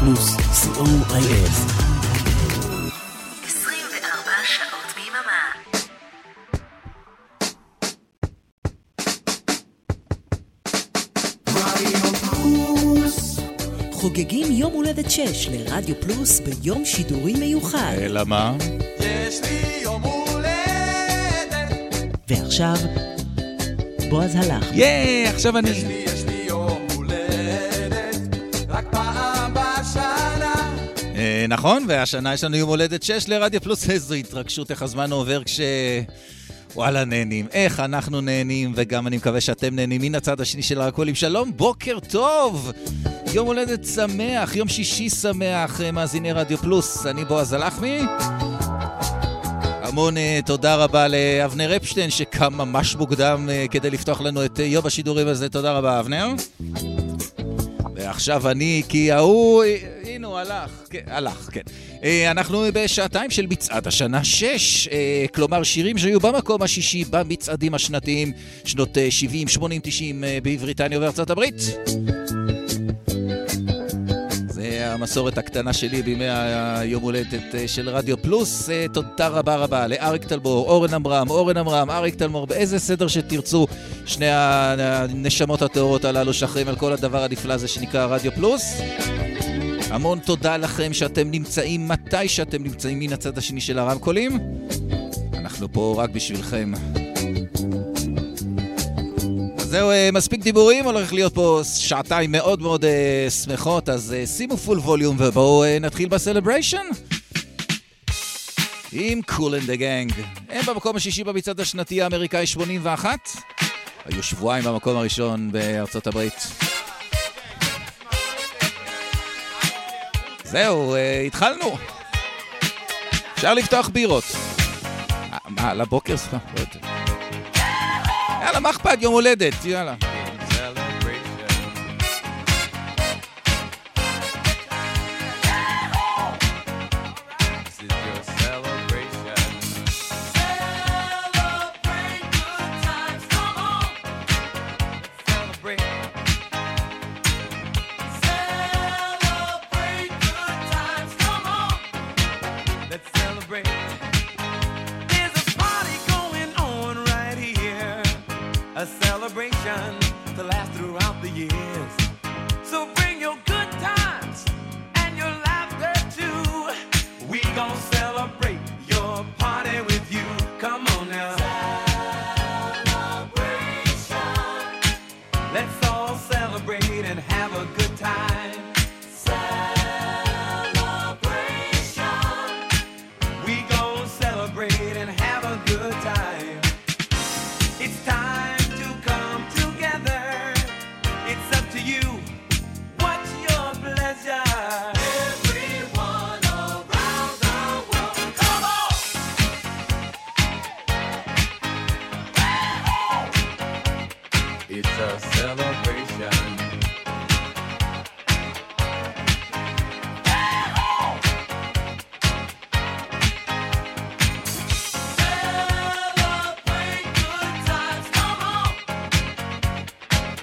פלוס, co.il. 24 שעות ביממה. חוגגים יום הולדת 6 לרדיו פלוס ביום שידורי מיוחד. אלא מה? יש לי יום הולדת, ועכשיו, בועז הלך. ייי, עכשיו אני... נכון, והשנה יש לנו יום הולדת 6 לרדיו פלוס, איזו התרגשות, איך הזמן עובר כש... וואלה, נהנים. איך אנחנו נהנים, וגם אני מקווה שאתם נהנים מן הצד השני של הרקולים. שלום, בוקר טוב! יום הולדת שמח, יום שישי שמח, אה, מאזיני רדיו פלוס. אני בועז הלחמי. המון uh, תודה רבה לאבנר אפשטיין, שקם ממש מוקדם uh, כדי לפתוח לנו את יום השידורים הזה. תודה רבה, אבנר. ועכשיו אני, כי ההוא, הנה הוא הלך, כן, הלך, כן. אה, אנחנו בשעתיים של מצעד השנה 6, אה, כלומר שירים שהיו במקום השישי במצעדים השנתיים, שנות אה, 70, 80, 90 אה, בבריטניה ובארצות הברית. המסורת הקטנה שלי בימי היום הולדת אה, של רדיו פלוס. אה, תודה רבה רבה לאריק טלמור, אורן עמרם, אורן עמרם, אריק טלמור, באיזה סדר שתרצו, שני הנשמות הטהורות הללו שאחראים על כל הדבר הנפלא הזה שנקרא רדיו פלוס. המון תודה לכם שאתם נמצאים מתי שאתם נמצאים מן הצד השני של הרמקולים. אנחנו פה רק בשבילכם. זהו, אה, מספיק דיבורים, הולך להיות פה שעתיים מאוד מאוד אה, שמחות, אז אה, שימו full volume ובואו נתחיל ב Celebration. עם Kool and the Gang. הם במקום השישי במצעד השנתי האמריקאי 81. היו שבועיים במקום הראשון בארצות הברית. זהו, התחלנו. אפשר לפתוח בירות. מה, לבוקר? סליחה, לא יודע. יאללה, מה אכפת? יום הולדת, יאללה.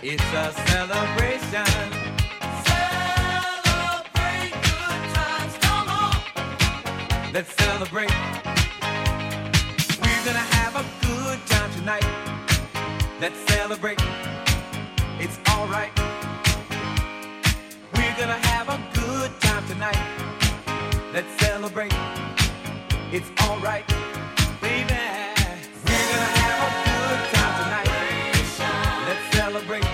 It's a celebration. Celebrate good times, come on! Let's celebrate. We're gonna have a good time tonight. Let's celebrate. It's alright. We're gonna have a good time tonight. Let's celebrate. It's alright, baby. We're gonna have a good time tonight. Let's celebrate.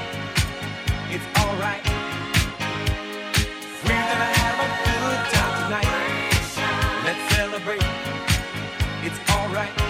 It's alright.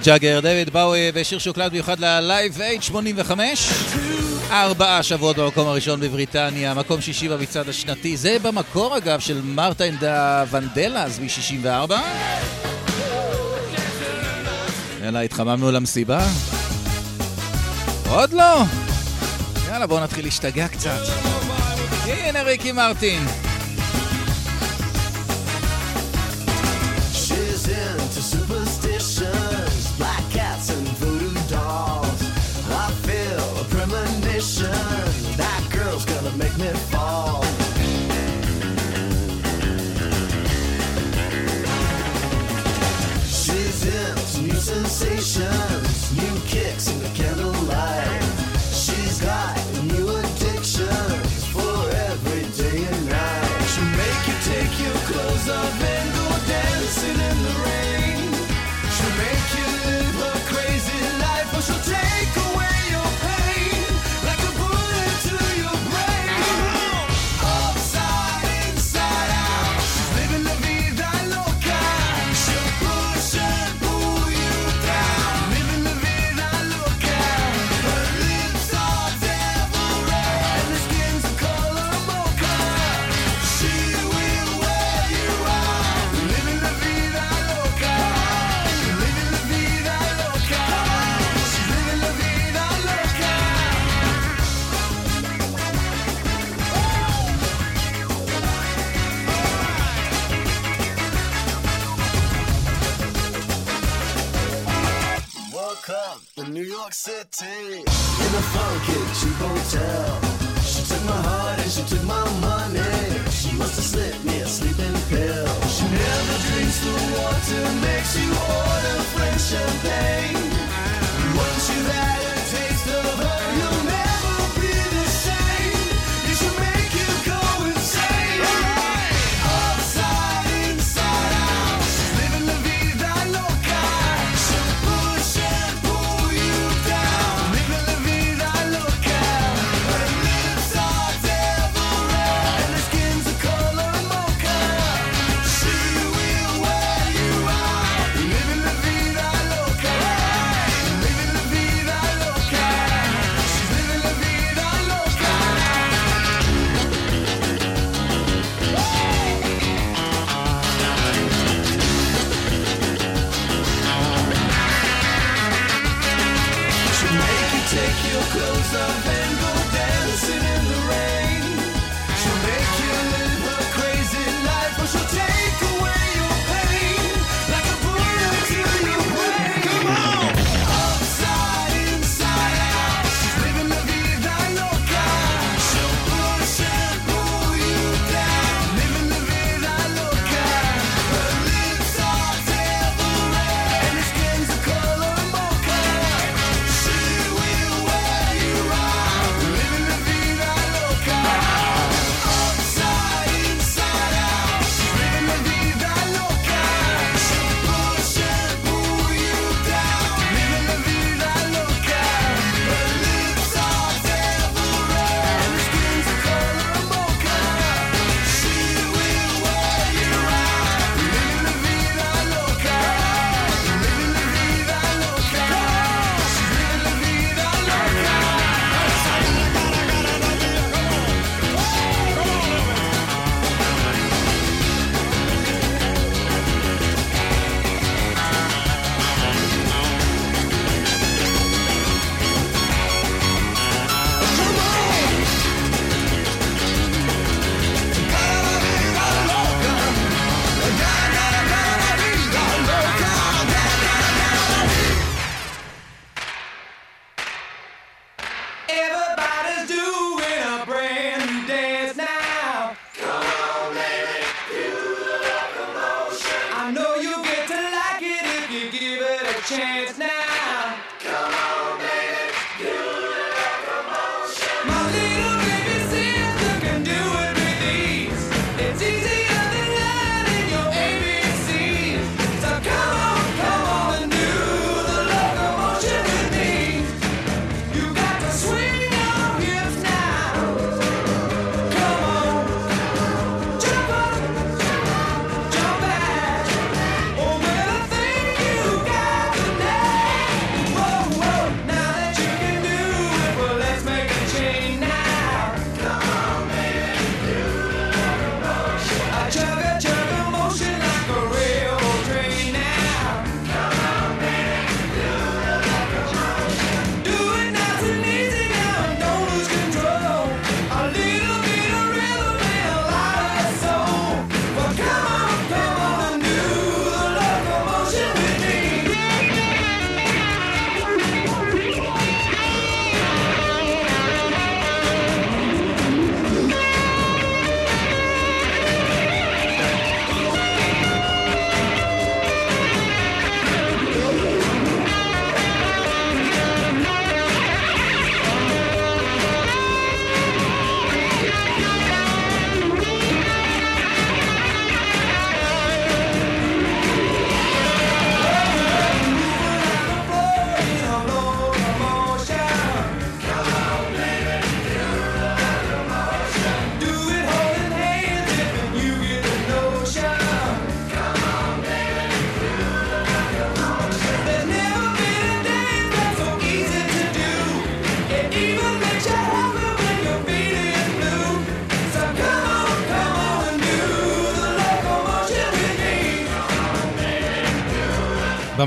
מיק ג'אגר, דויד באוי ושיר שהוקלט מיוחד ל Live Aid 85 ארבעה שבועות במקום הראשון בבריטניה, מקום שישי במצעד השנתי. זה במקור אגב של Martha and the Vandellas מ-64. יאללה, התחממנו למסיבה? עוד לא? יאללה, בואו נתחיל להשתגע קצת. הנה ריקי מרטין. She's new sensations.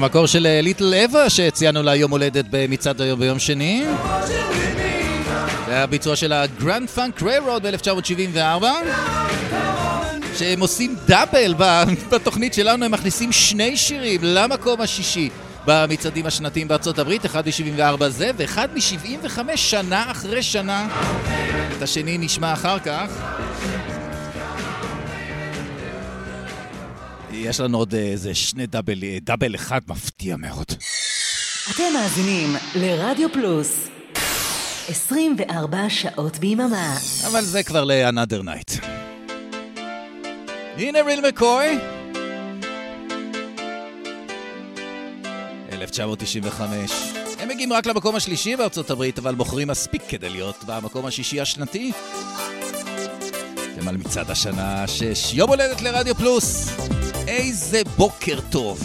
במקור של Little Eva שציינו לה יום הולדת במצעד היום ביום שני. זה היה ביצוע של ה Grand Funk Railroad ב-1974 שהם עושים double בתוכנית שלנו, הם מכניסים שני שירים למקום השישי במצעדים השנתיים בארצות הברית, אחד מ-74 זה ואחד מ-75 שנה אחרי שנה. את השני נשמע אחר כך. יש לנו עוד איזה שני דאבל, דאבל אחד מפתיע מאוד. אתם מאזינים לרדיו פלוס 24 שעות ביממה. אבל זה כבר ל-Another Night. הנה ריל מקוי. 1995. הם מגיעים רק למקום השלישי בארצות הברית, אבל בוחרים מספיק כדי להיות במקום השישי השנתי. אתם על מצעד השנה שש. יום הולדת לרדיו פלוס. איזה בוקר טוב.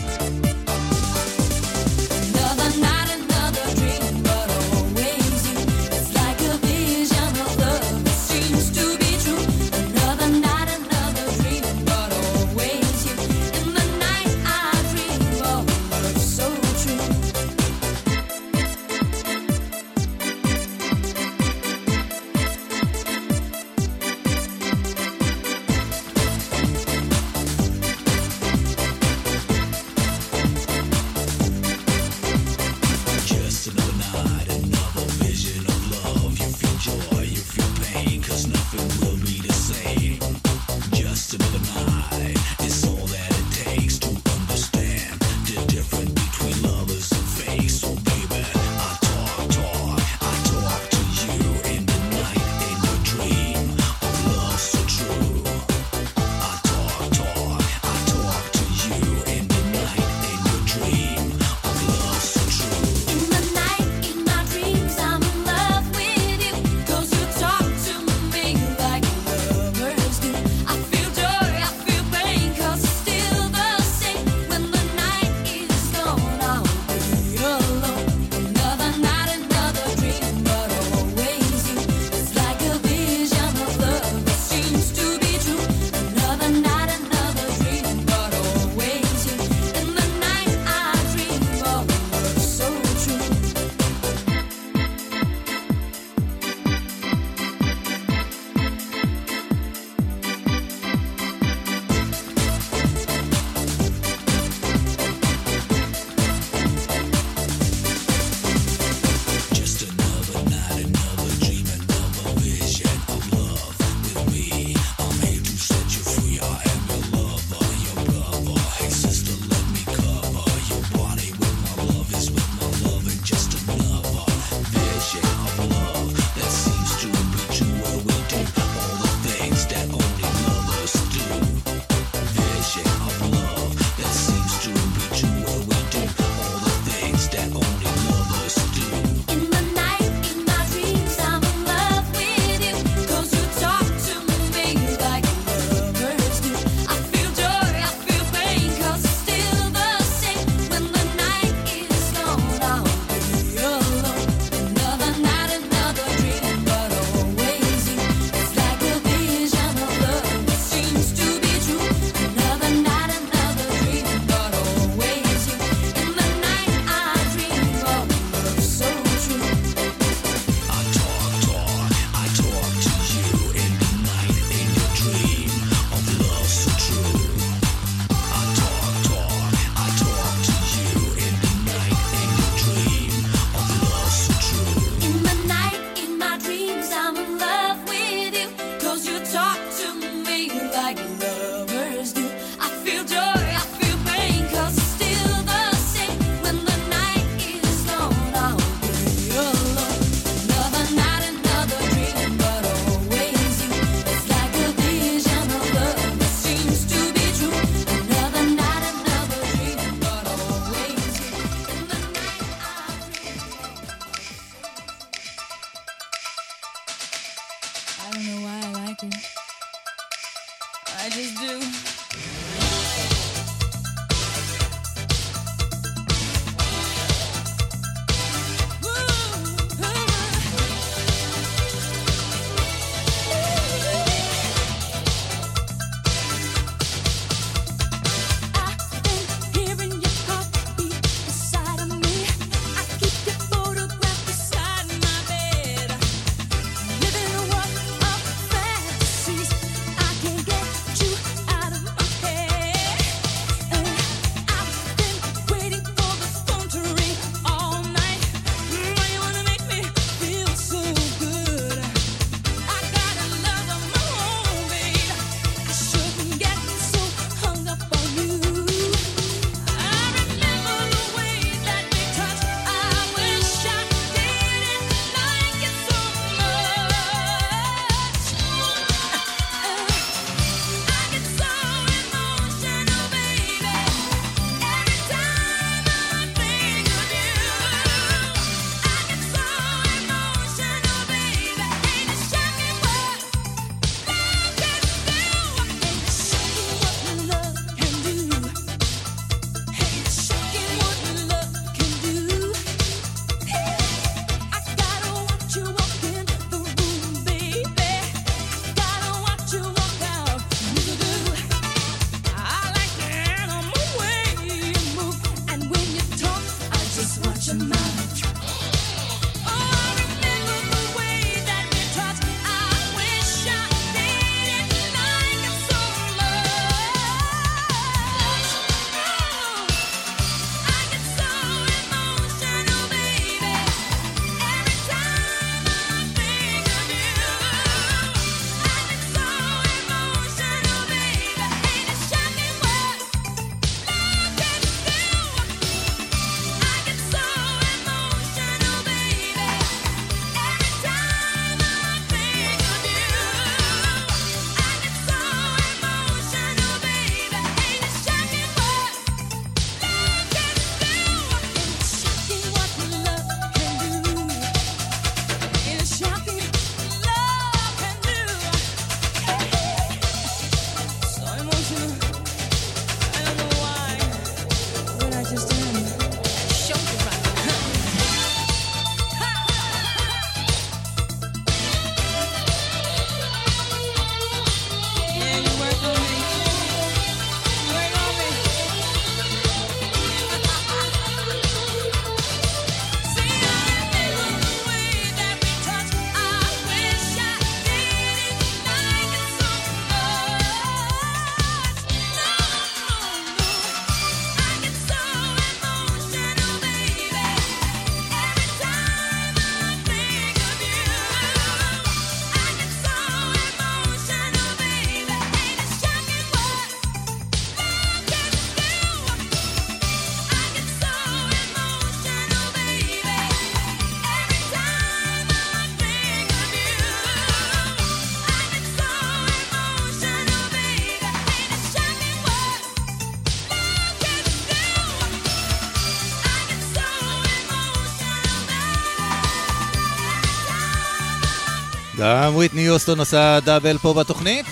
גם וויטני יוסטון עשה דאבל פה בתוכנית.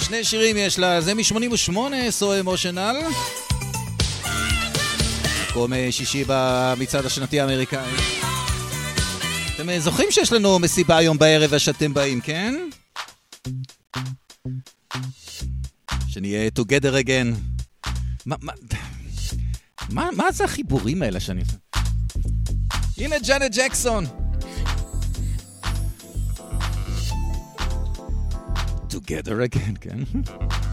שני שירים יש לה, זה מ-88, סו אמושנל. מקום אה, שישי במצעד השנתי האמריקאי. אתם אה, זוכרים שיש לנו מסיבה היום בערב ושאתם באים, כן? שנהיה together again. מה, מה, מה, מה זה החיבורים האלה שאני עושה? הנה ג'אנט ג'קסון. together again, כן?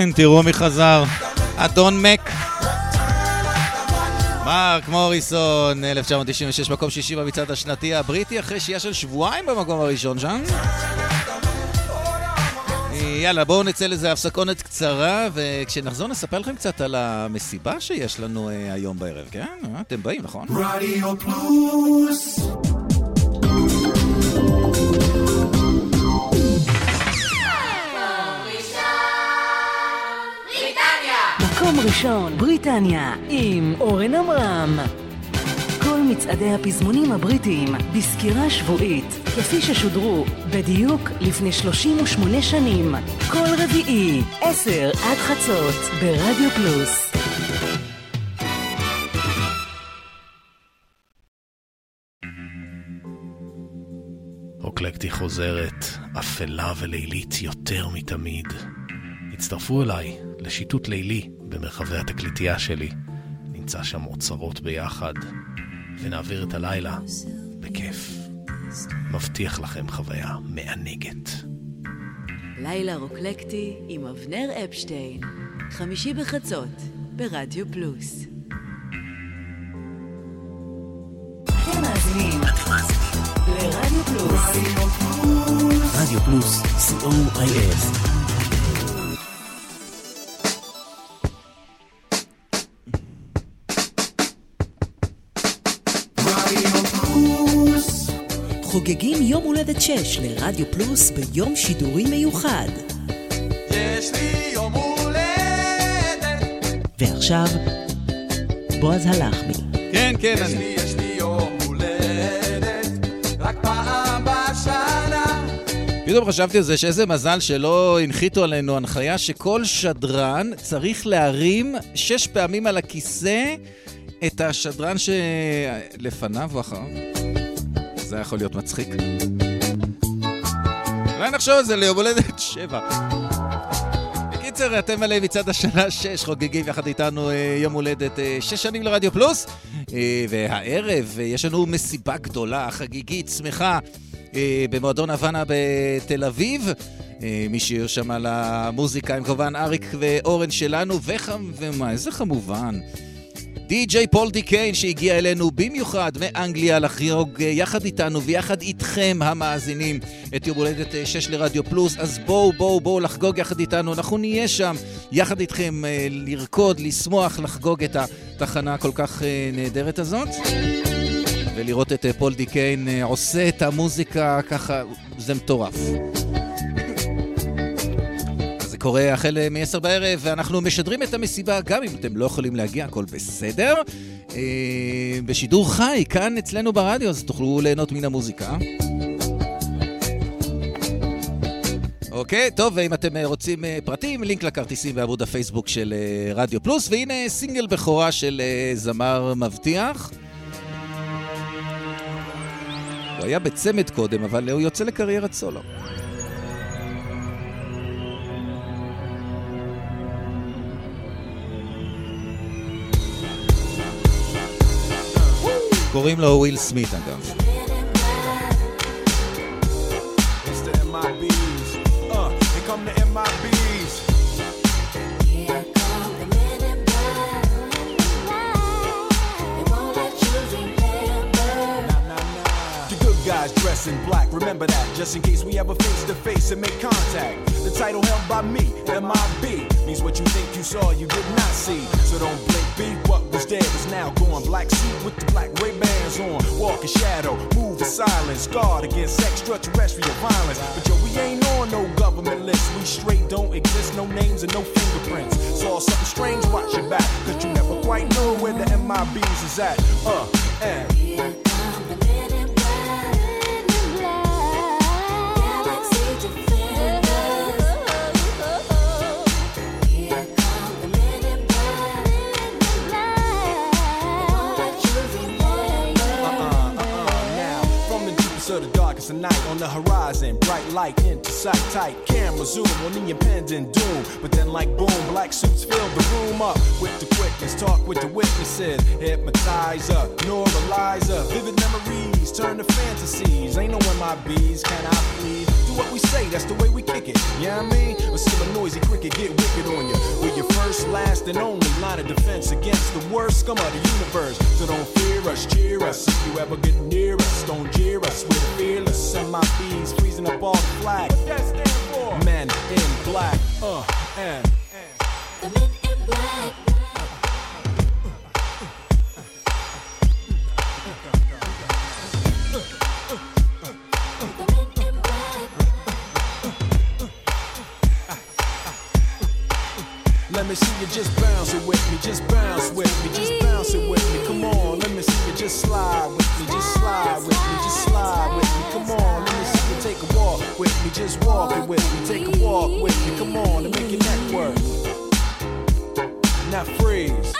כן, תראו מי חזר. אדון מק. מרק מוריסון, 1996, מקום שישי במצעד השנתי הבריטי, אחרי שהייה של שבועיים במקום הראשון שם. יאללה, בואו נצא לזה הפסקונת קצרה, וכשנחזור נספר לכם קצת על המסיבה שיש לנו אה, היום בערב, כן? אה, אתם באים, נכון? רדיו פלוס מקום ראשון, בריטניה, עם אורן עמרם. כל מצעדי הפזמונים הבריטיים בסקירה שבועית, כפי ששודרו בדיוק לפני 38 שנים, כל רביעי, 10 עד חצות, ברדיו פלוס. אוקלקטי חוזרת, אפלה ולילית יותר מתמיד. הצטרפו אליי, לשיטוט לילי במרחבי התקליטייה שלי. נמצא שם אוצרות ביחד, ונעביר את הלילה בכיף. מבטיח לכם חוויה מענגת. לילה רוקלקטי עם אבנר אפשטיין, חמישי בחצות, ברדיו פלוס. רדיו מאזינים לרדיו פלוס. רדיו פלוס, co.il חוגגים יום הולדת 6 לרדיו פלוס ביום שידורי מיוחד. יש לי יום הולדת. ועכשיו, בועז הלחמי. כן, כן, יש אני. לי, יש לי יום הולדת, רק פעם בשנה. פתאום חשבתי על זה שאיזה מזל שלא הנחיתו עלינו הנחיה שכל שדרן צריך להרים שש פעמים על הכיסא את השדרן שלפניו או אחריו. זה יכול להיות מצחיק. אולי נחשוב על זה ליום הולדת שבע. בקיצר, אתם עלי מצד השנה 6, חוגגים יחד איתנו אה, יום הולדת אה, 6 שנים לרדיו פלוס, אה, והערב יש לנו מסיבה גדולה, חגיגית, שמחה, במועדון הוואנה בתל אביב. מי שיהיו שם על המוזיקה הם כמובן אריק ואורן שלנו, וכמובן, איזה כמובן. די.ג'יי פול די קיין שהגיע אלינו במיוחד מאנגליה לחגוג אה, יחד איתנו ויחד איתכם המאזינים את יום הולדת אה, 6 לרדיו פלוס. אז בואו בואו בואו לחגוג יחד איתנו. אנחנו נהיה שם יחד איתכם אה, לרקוד, לשמוח, לחגוג את התחנה הכל כך אה, נהדרת הזאת. ולראות את אה, פול די קיין אה, עושה את המוזיקה ככה זה מטורף קורה החל מ-10 בערב, ואנחנו משדרים את המסיבה, גם אם אתם לא יכולים להגיע, הכל בסדר. אה, בשידור חי, כאן אצלנו ברדיו, אז תוכלו ליהנות מן המוזיקה. אוקיי, טוב, ואם אתם אה, רוצים אה, פרטים, לינק לכרטיסים בעמוד הפייסבוק של רדיו פלוס, והנה סינגל בכורה של זמר מבטיח. הוא היה בצמד קודם, אבל הוא יוצא לקריירת סולו. קוראים לו וויל סמית אגב. Remember that, just in case we ever face to face and make contact. The title held by me, MIB, means what you think you saw, you did not see. So don't blink, be what was dead is now gone. Black suit with the black Ray bands on. Walk in shadow, move in silence, guard against extraterrestrial violence. But yo, we ain't on no government list. We straight don't exist, no names and no fingerprints. Saw something strange, watch your back, cause you never quite know where the MIBs is at. Uh, and. Of night On the horizon, bright light into sight. Tight camera zoom on the impending doom. But then like boom, black suits fill the room up With the quickness, talk with the witnesses. Hypnotizer, neuralizer Vivid memories turn to fantasies. Ain't no MIBs, can I please what we say, that's the way we kick it. Yeah, I mean? See a noisy cricket get wicked on you We're your first, last, and only line of defense Against the worst scum of the universe. So don't fear us, cheer us. If you ever get near us, don't jeer us. We're fearless, MIBs freezing up all the flag. What that stand for? Men in black, uh, and. The men in black. Me see you just bounce it with me, just bounce with me, just bounce it with me. Come on, let me see you just slide with me, just slide with me, just slide with me. Come on, let me see you take a walk with me, just walk it with me, take a walk with me. Come on, and make your neck work. Now freeze.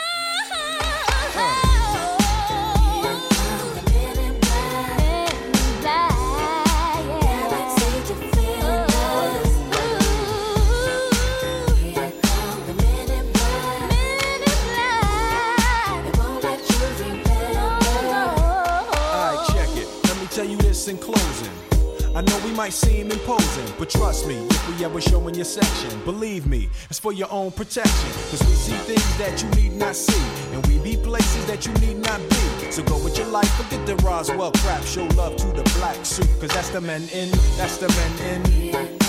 This in closing. I know we might seem imposing, but trust me, if we ever show in your section, believe me, it's for your own protection. Cause we see things that you need not see, and we be places that you need not be. So go with your life, forget the Roswell crap, show love to the black suit, cause that's the men in, that's the men in. Here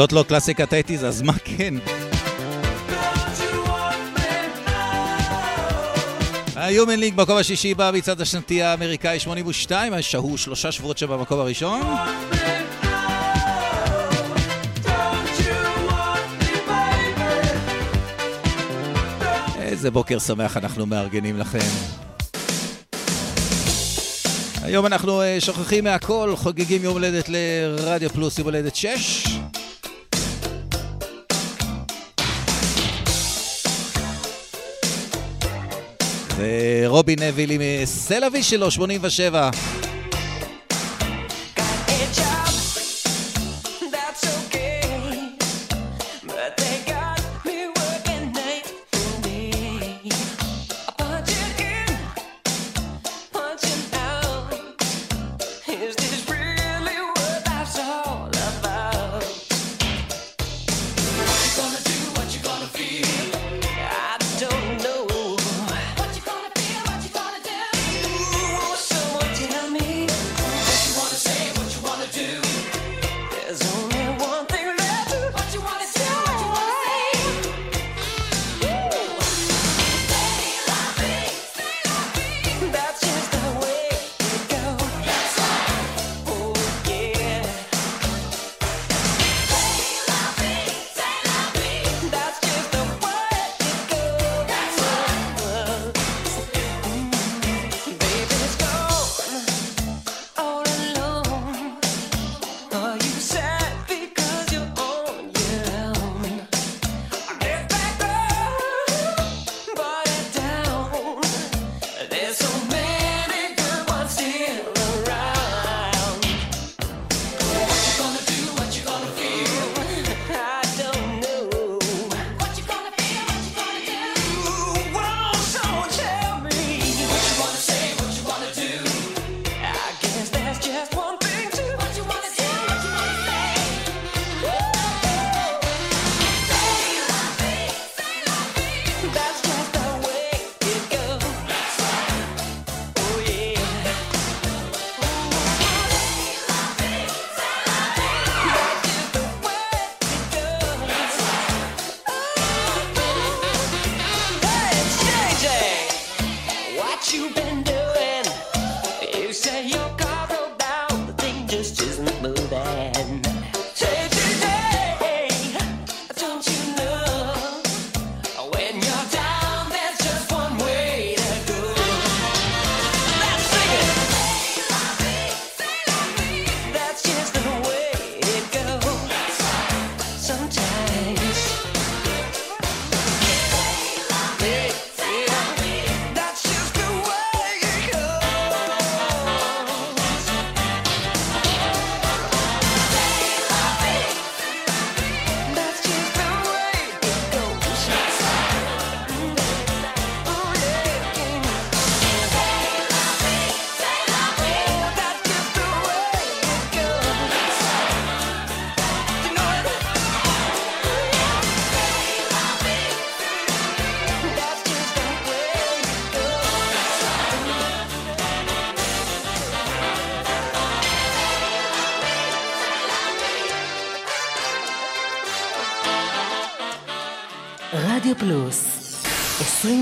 זאת לא קלאסיקת אייטיז, אז מה כן? היומן ליג במקום השישי בא מצד השנתי האמריקאי 82, שהו שלושה שבועות שם במקום הראשון. איזה בוקר שמח אנחנו מארגנים לכם. היום אנחנו אה, שוכחים מהכל, חוגגים יום הולדת לרדיו פלוס, יום הולדת 6. רובי נבילי מסלווי שלו, 87.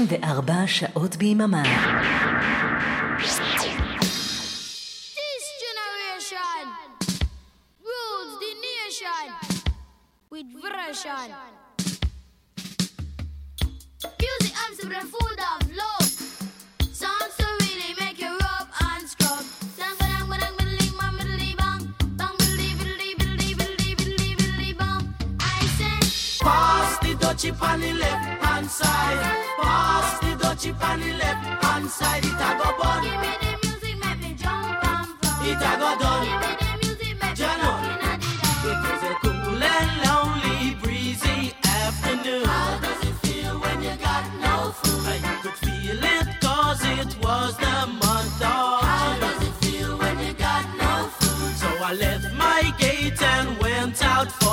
24 שעות ביממה.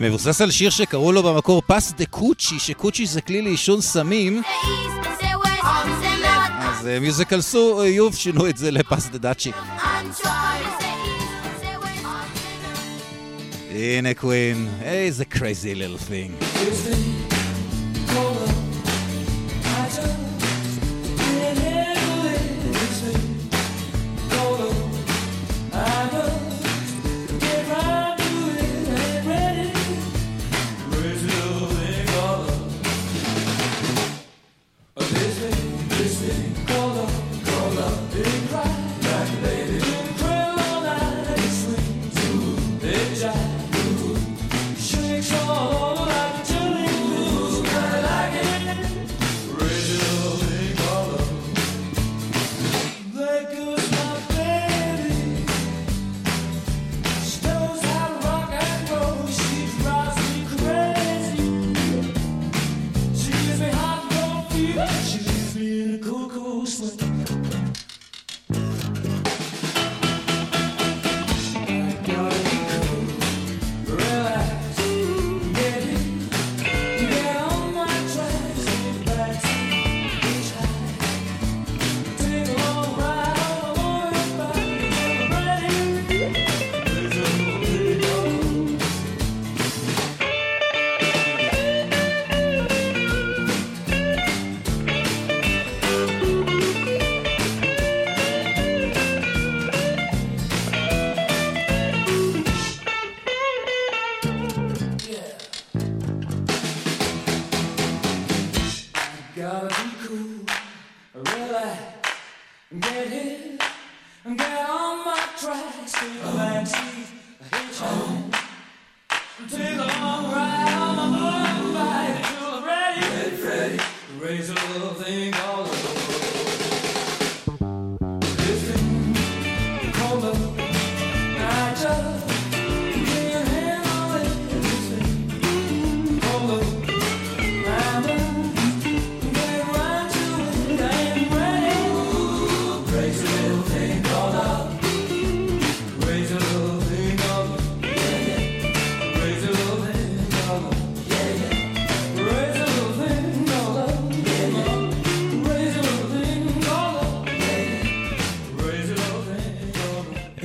מבוסס על שיר שקראו לו במקור Pass the Kouchie, ש kouchie זה כלי לעישון סמים. אז אה, Musical אה, Youth שינו את זה ל Pass the Dutchie. הנה Queen, איזה Crazy Little Thing.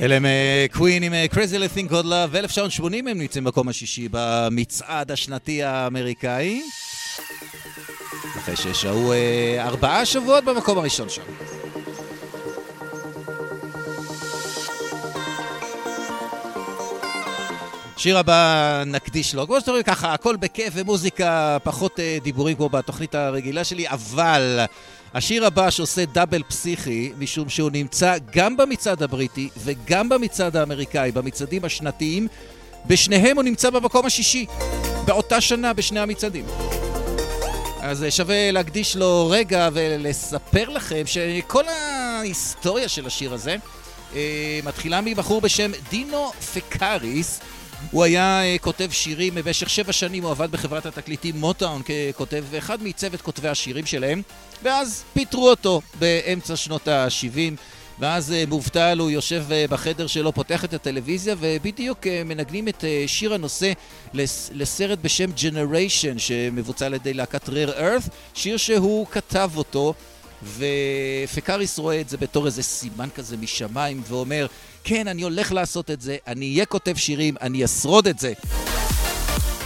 אלה הם אה, קווין עם אה, Crazy Thing Called Love, ב-1980 הם נמצאים במקום השישי במצעד השנתי האמריקאי. אחרי ששהו אה, ארבעה שבועות במקום הראשון שם. שיר הבא נקדיש לו. כמו שאתם רואים ככה, הכל בכיף ומוזיקה, פחות אה, דיבורים כמו בתוכנית הרגילה שלי, אבל השיר הבא שעושה דאבל פסיכי, משום שהוא נמצא גם במצעד הבריטי וגם במצעד האמריקאי, במצעדים השנתיים, בשניהם הוא נמצא במקום השישי, באותה שנה בשני המצעדים. אז אה, שווה להקדיש לו רגע ולספר לכם שכל ההיסטוריה של השיר הזה אה, מתחילה מבחור בשם דינו פקאריס. הוא היה אה, כותב שירים במשך שבע שנים, הוא עבד בחברת התקליטים מוטאון ככותב, אחד מצוות כותבי השירים שלהם, ואז פיטרו אותו באמצע שנות ה-70. ואז אה, מובטל, הוא יושב אה, בחדר שלו, פותח את הטלוויזיה, ובדיוק מנגנים את שיר הנושא לס- לסרט בשם Generation, שמבוצע על ידי להקת Rare Earth, שיר שהוא כתב אותו. ופקאריס רואה את זה בתור איזה סימן כזה משמיים, ואומר, כן, אני הולך לעשות את זה, אני אהיה כותב שירים, אני אשרוד את זה.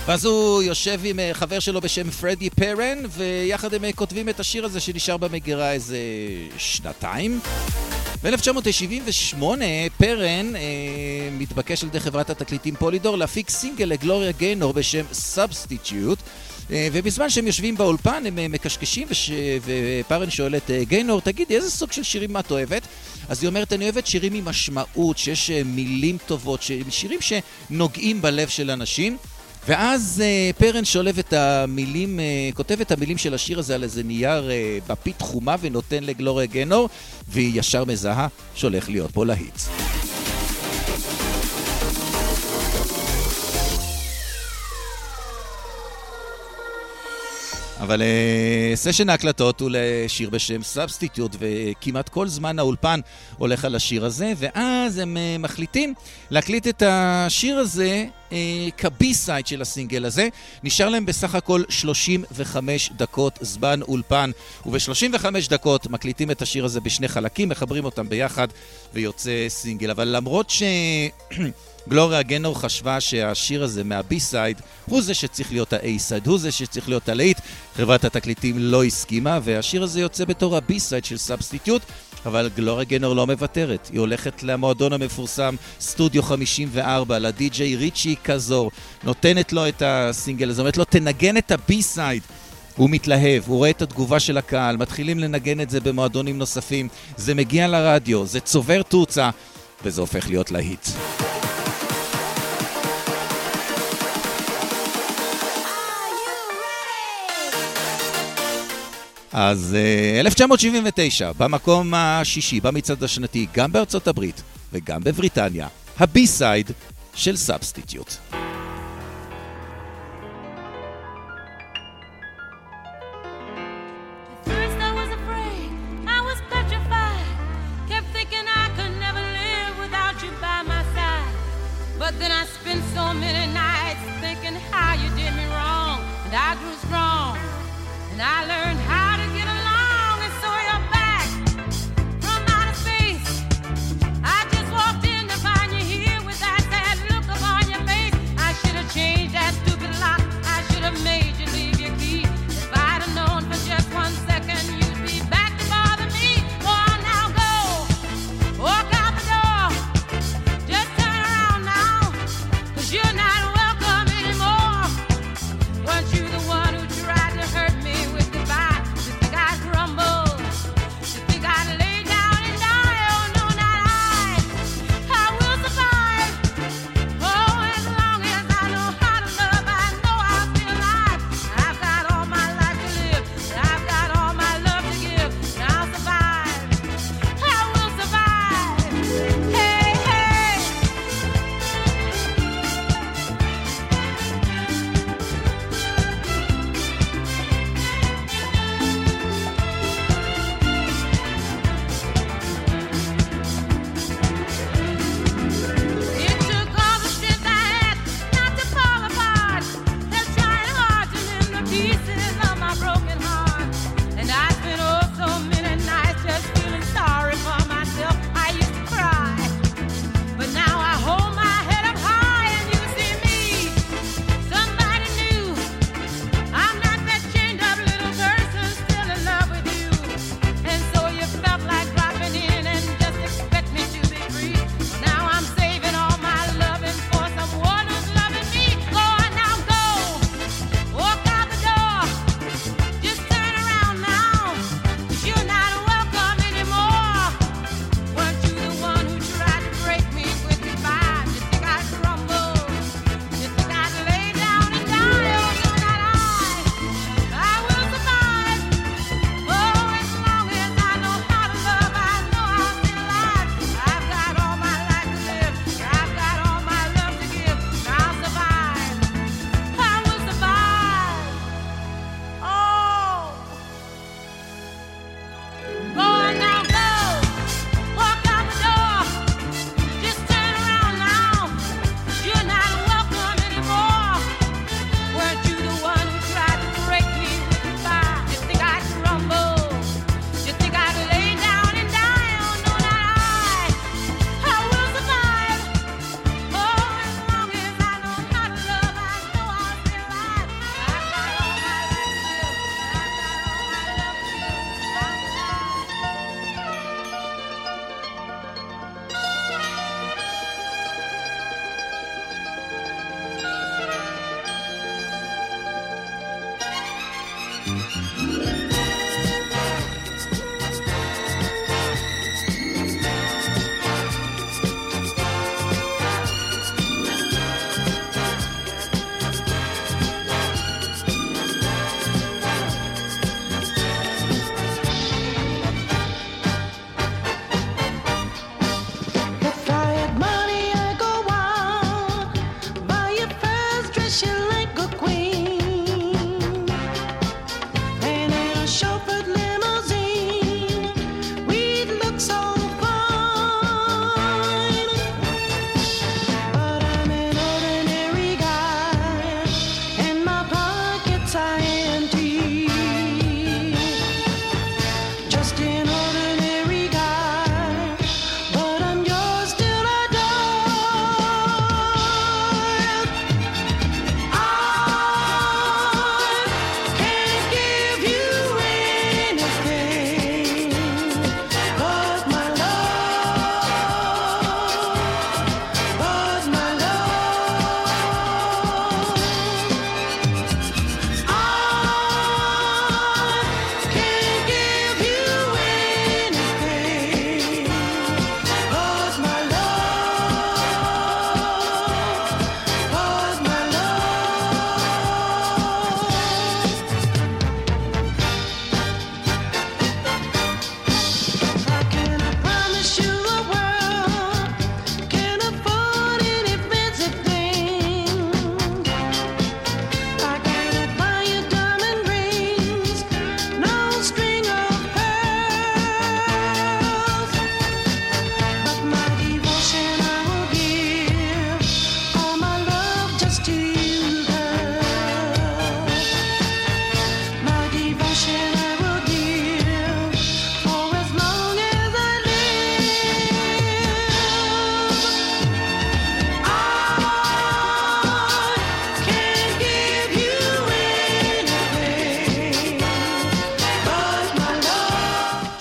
ואז הוא יושב עם אה, חבר שלו בשם פרדי פרן, ויחד הם אה, כותבים את השיר הזה שנשאר במגירה איזה שנתיים. ב-1978 פרן אה, מתבקש על ידי חברת התקליטים פולידור להפיק סינגל לגלוריה גיינור בשם Substitute. אה, ובזמן שהם יושבים באולפן הם אה, מקשקשים וש... ופרן שואל את אה, גיינור, תגידי, איזה סוג של שירים את אוהבת? אז היא אומרת, אני אוהבת שירים עם משמעות, שיש מילים טובות, ש... שירים שנוגעים בלב של אנשים. ואז אה, פרן שולב את המילים, אה, כותב את המילים של השיר הזה על איזה נייר אה, שקית חומה ונותן לגלוריה גיינור, והיא ישר מזהה שהולך להיות פה להיט. אבל אה, session ההקלטות הוא לשיר בשם Substitute, וכמעט כל זמן האולפן הולך על השיר הזה, ואז הם אה, מחליטים להקליט את השיר הזה כ B-side של הסינגל הזה. נשאר להם בסך הכל 35 דקות זמן אולפן, וב-35 דקות מקליטים את השיר הזה בשני חלקים, מחברים אותם ביחד, ויוצא סינגל. אבל למרות ש... גלוריה גיינור חשבה שהשיר הזה מה B-side הוא זה שצריך להיות ה-A-side, הוא זה שצריך להיות הלהיט. חברת התקליטים לא הסכימה, והשיר הזה יוצא בתור ה B-side של Substitute, אבל גלוריה גנור לא מוותרת. היא הולכת למועדון המפורסם, סטודיו 54, לדי-ג'יי ריצ'י קזור, נותנת לו את הסינגל הזה, אומרת לו, תנגן את הבי-סייד. הוא מתלהב, הוא רואה את התגובה של הקהל, מתחילים לנגן את זה במועדונים נוספים, זה מגיע לרדיו, זה צובר תאוצה, וזה הופך להיות להיט. אז אה, 1979, במקום השישי במצעד השנתי, גם בארצות הברית וגם בבריטניה, ה B-side של Substitute. But then I spent so many nights thinking how you did me wrong. And I grew strong. And I learned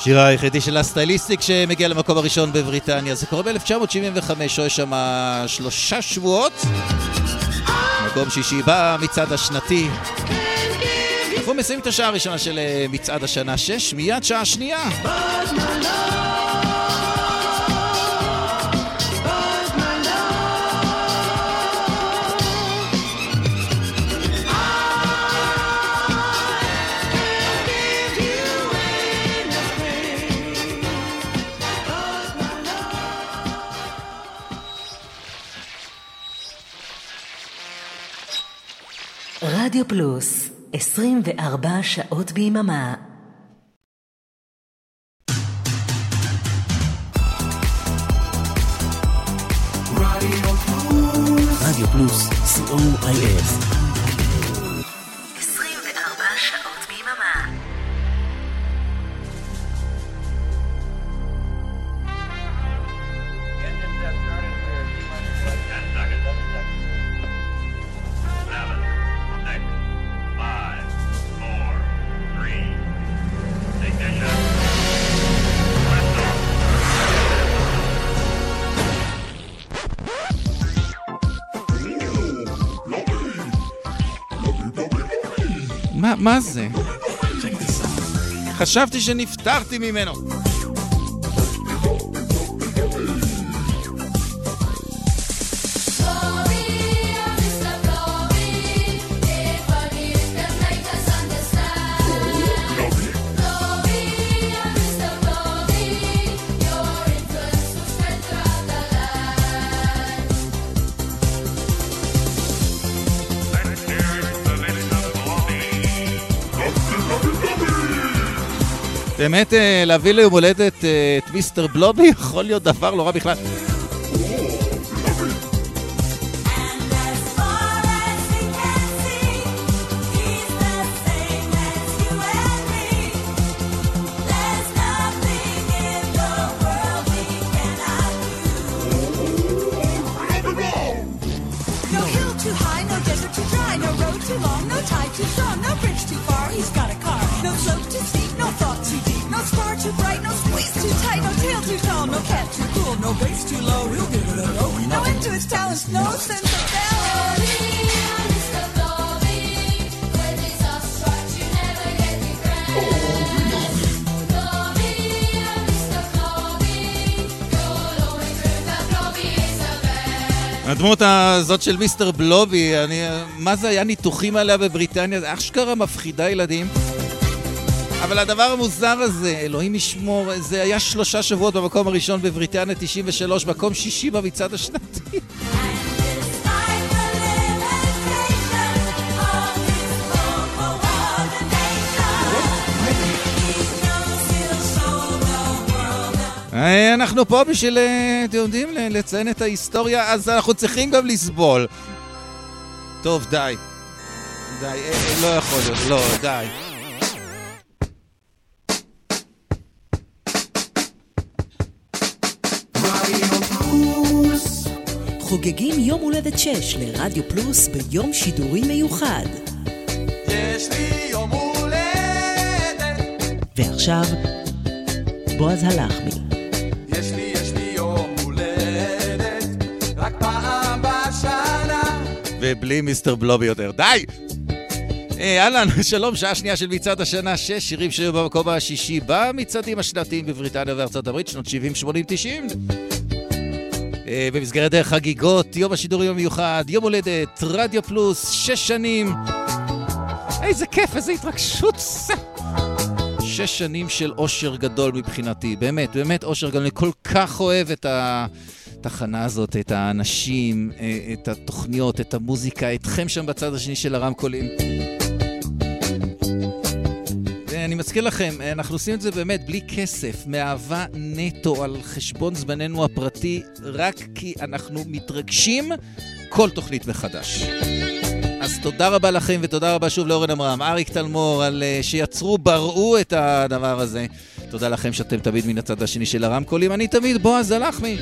השיר היחידי של הסטייליסטיק שמגיע למקום הראשון בבריטניה. זה קורה ב-1975, או שם שלושה שבועות. מקום שישי בא, מצעד השנתי. אנחנו מסיימים את השעה הראשונה של אה, מצעד השנה 6, מיד שעה שנייה. רדיו פלוס, 24 שעות ביממה. מה זה? חשבתי שנפטרתי ממנו. באמת אה, להביא ליום הולדת אה, את מיסטר בלובי יכול להיות דבר לא רע בכלל. הזאת של מיסטר בלובי, אני, מה זה היה ניתוחים עליה בבריטניה? זה אשכרה מפחידה ילדים. אבל הדבר המוזר הזה, אלוהים ישמור, זה היה שלושה שבועות במקום הראשון בבריטניה 93, מקום שישי במצעד השנתי. אנחנו פה בשביל, אה, אתם יודעים, ל- לציין את ההיסטוריה, אז אנחנו צריכים גם לסבול. טוב, די. די, אה, אה, לא יכול להיות, לא, די. חוגגים יום הולדת 6 לרדיו פלוס ביום שידורי מיוחד. יש לי יום הולדת, ועכשיו, בועז הלחמי. ובלי מיסטר בלובי יותר. די! אה, אהלן, שלום, שעה שנייה של מצעד השנה, שש שירים שהיו במקום השישי במצעדים השנתיים בבריטניה וארצות הברית, שנות 70, 80, 90. אה, במסגרת חגיגות, יום השידורים המיוחד, יום הולדת, רדיו פלוס, שש שנים. איזה כיף, איזה התרגשות. שש שנים של אושר גדול מבחינתי, באמת, באמת אושר גדול. אני כל כך אוהב את התחנה הזאת, את האנשים, אה, את התוכניות, את המוזיקה, אתכם שם בצד השני של הרמקולים. ואני מזכיר לכם, אנחנו עושים את זה באמת בלי כסף, מאהבה נטו על חשבון זמננו הפרטי, רק כי אנחנו מתרגשים כל תוכנית מחדש. אז תודה רבה לכם ותודה רבה שוב לאורן עמרם, אריק תלמור, על uh, שיצרו, בראו את הדבר הזה. תודה לכם שאתם תמיד מן הצד השני של הרמקולים, אני תמיד בועז הלחמי.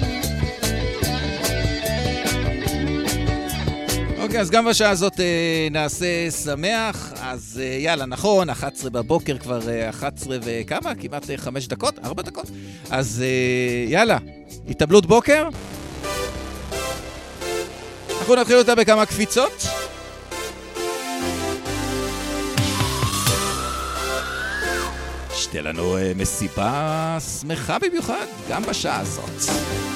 אוקיי, אז גם בשעה הזאת אה, נעשה שמח, אז אה, יאללה, נכון, 11 בבוקר, כבר אה, 11 וכמה? כמעט אה, 5 דקות? 4 דקות? אז אה, יאללה, התאבלות בוקר? אנחנו נתחיל אותה בכמה קפיצות. שתהיה לנו אה, מסיבה שמחה במיוחד, גם בשעה הזאת.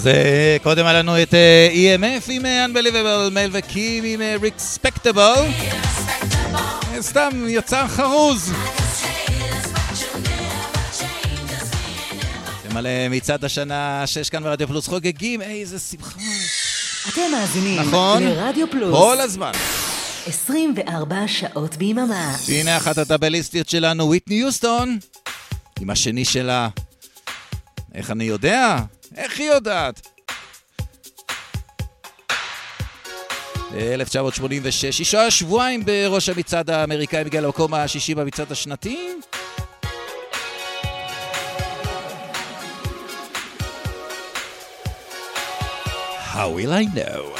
אז אה, קודם היה לנו את אה, EMF עם אה, Unbelievable Male וקים עם Respectable. סתם יצא חרוז. למלא מצעד השנה שש כאן ברדיו פלוס חוגגים, איזה שמחה. אתם מאזינים נכון? לרדיו פלוס. כל הזמן. 24 שעות ביממה. הנה אחת הטבליסטיות שלנו, וויטני יוסטון, עם השני שלה. איך אני יודע? היא יודעת? 1986, היא שוהה שבועיים בראש המצעד האמריקאי בגלל המקום השישי במצעד השנתי. How will I know?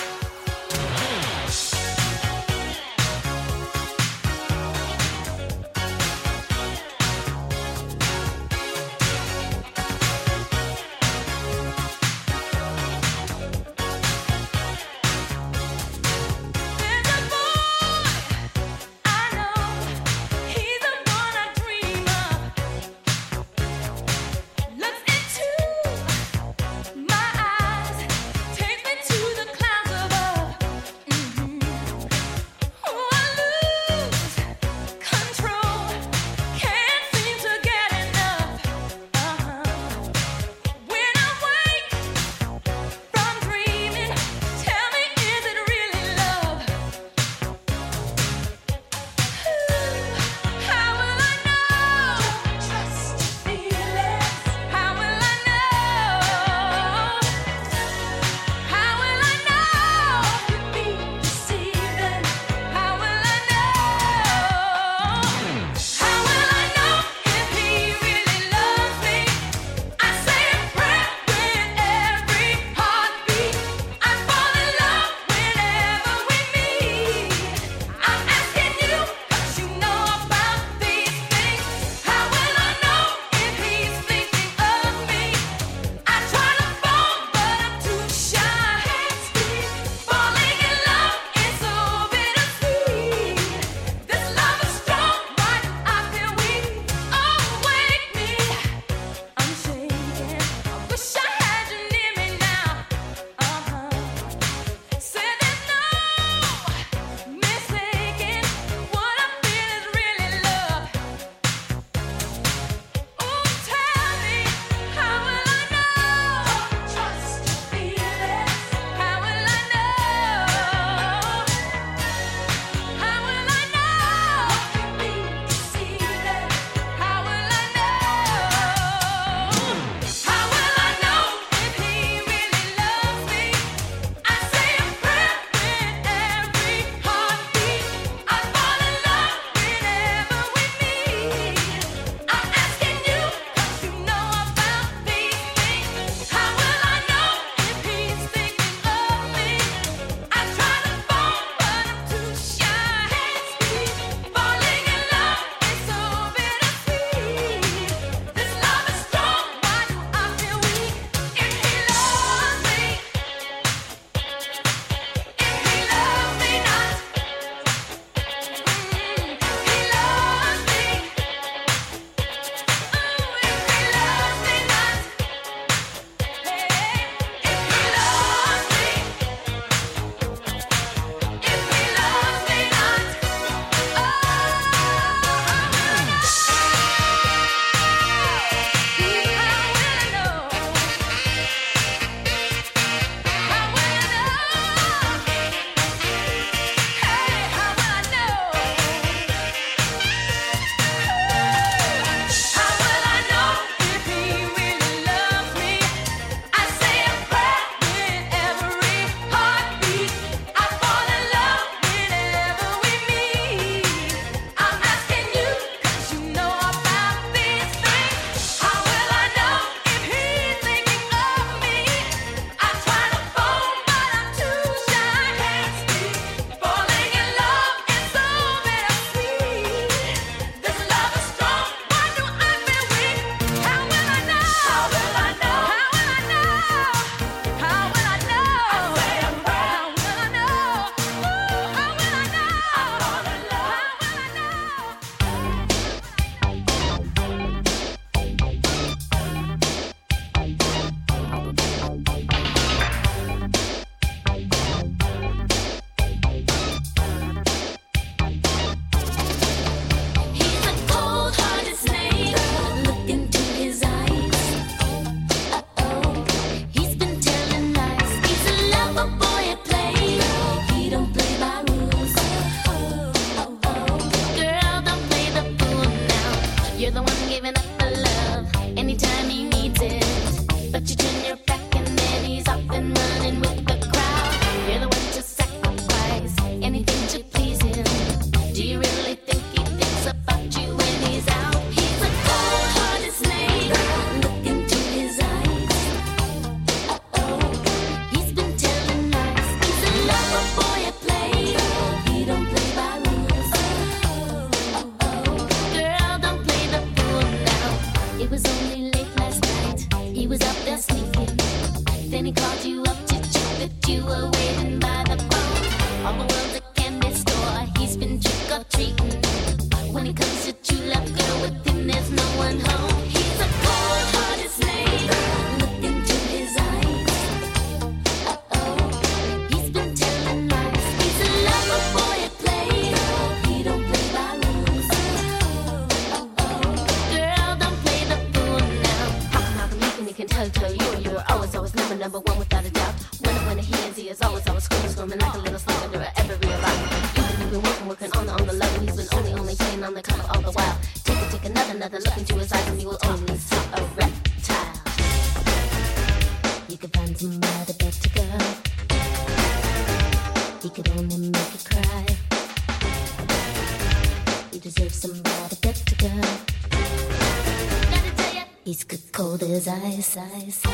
was ice.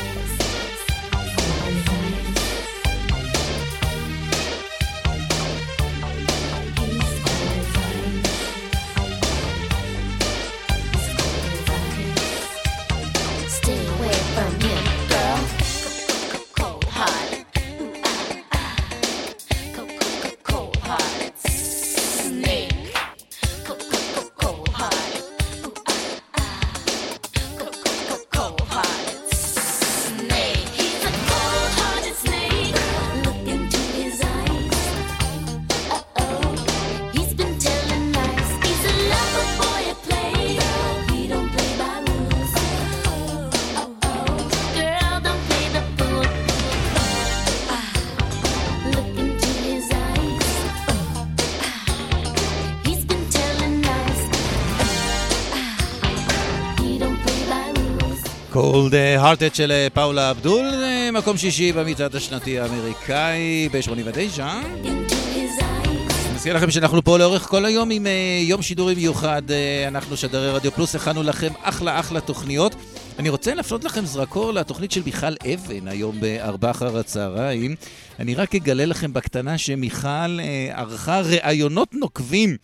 All the Hearted של אה, פאולה אבדול, אה, מקום שישי במצעד השנתי האמריקאי ב-89. מזכיר לכם שאנחנו פה לאורך כל היום עם אה, יום שידורי מיוחד, אנחנו שדרי רדיו פלוס, הכנו לכם אחלה אחלה תוכניות. אני רוצה להפנות לכם זרקור לתוכנית של מיכל אבן היום בארבע אחר הצהריים. אני רק אגלה לכם בקטנה שמיכל ערכה ראיונות נוקבים.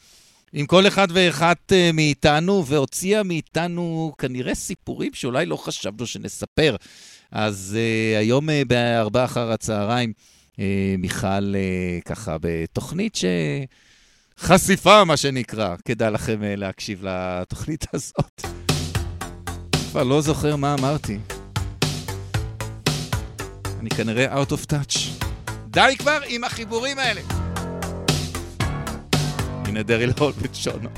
עם כל אחד ואחת אה, מאיתנו, והוציאה מאיתנו כנראה סיפורים שאולי לא חשבנו שנספר. אז uh, היום uh, בארבע אחר הצהריים, uh, מיכל uh, ככה בתוכנית ש... חשיפה, מה שנקרא. כדאי לכם uh, להקשיב לתוכנית הזאת. כבר לא זוכר מה אמרתי. אני כנראה out of touch. די כבר עם החיבורים האלה. נדרי להול בלשונו.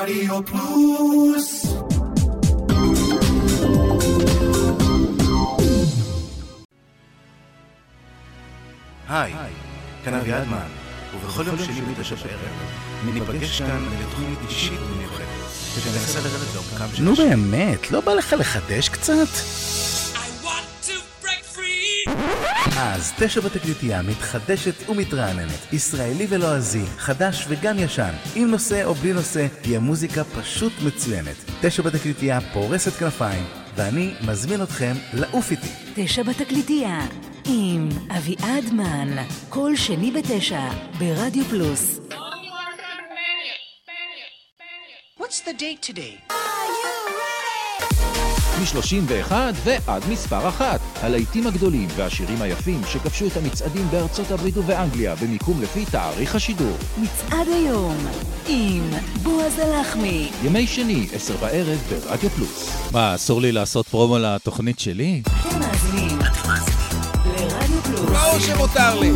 רדיו פלוס היי, כאן אביעד מן, ובכל יום שני בתשע בערב, ניפגש כאן לתוכנית אישית ומיוחדת, שתנסה לרדת לעומקם של נו באמת, לא בא לך לחדש קצת? אז תשע בתקליטייה מתחדשת ומתרעננת, ישראלי ולועזי, חדש וגם ישן, עם נושא או בלי נושא, תהיה מוזיקה פשוט מצוינת. תשע בתקליטייה פורסת כנפיים, ואני מזמין אתכם לעוף איתי. תשע בתקליטייה, עם אביעד מן, כל שני בתשע, ברדיו פלוס. What's the date today? מ-31 ועד מספר אחת. הלהיטים הגדולים והשירים היפים שכבשו את המצעדים בארצות הברית ובאנגליה במיקום לפי תאריך השידור. מצעד היום, עם בועז הלחמי. ימי שני, עשר בערב ברדיו פלוס. מה, אסור לי לעשות פרומו לתוכנית שלי? אתם מאזינים לרדיו פלוס. ברור שמותר לי.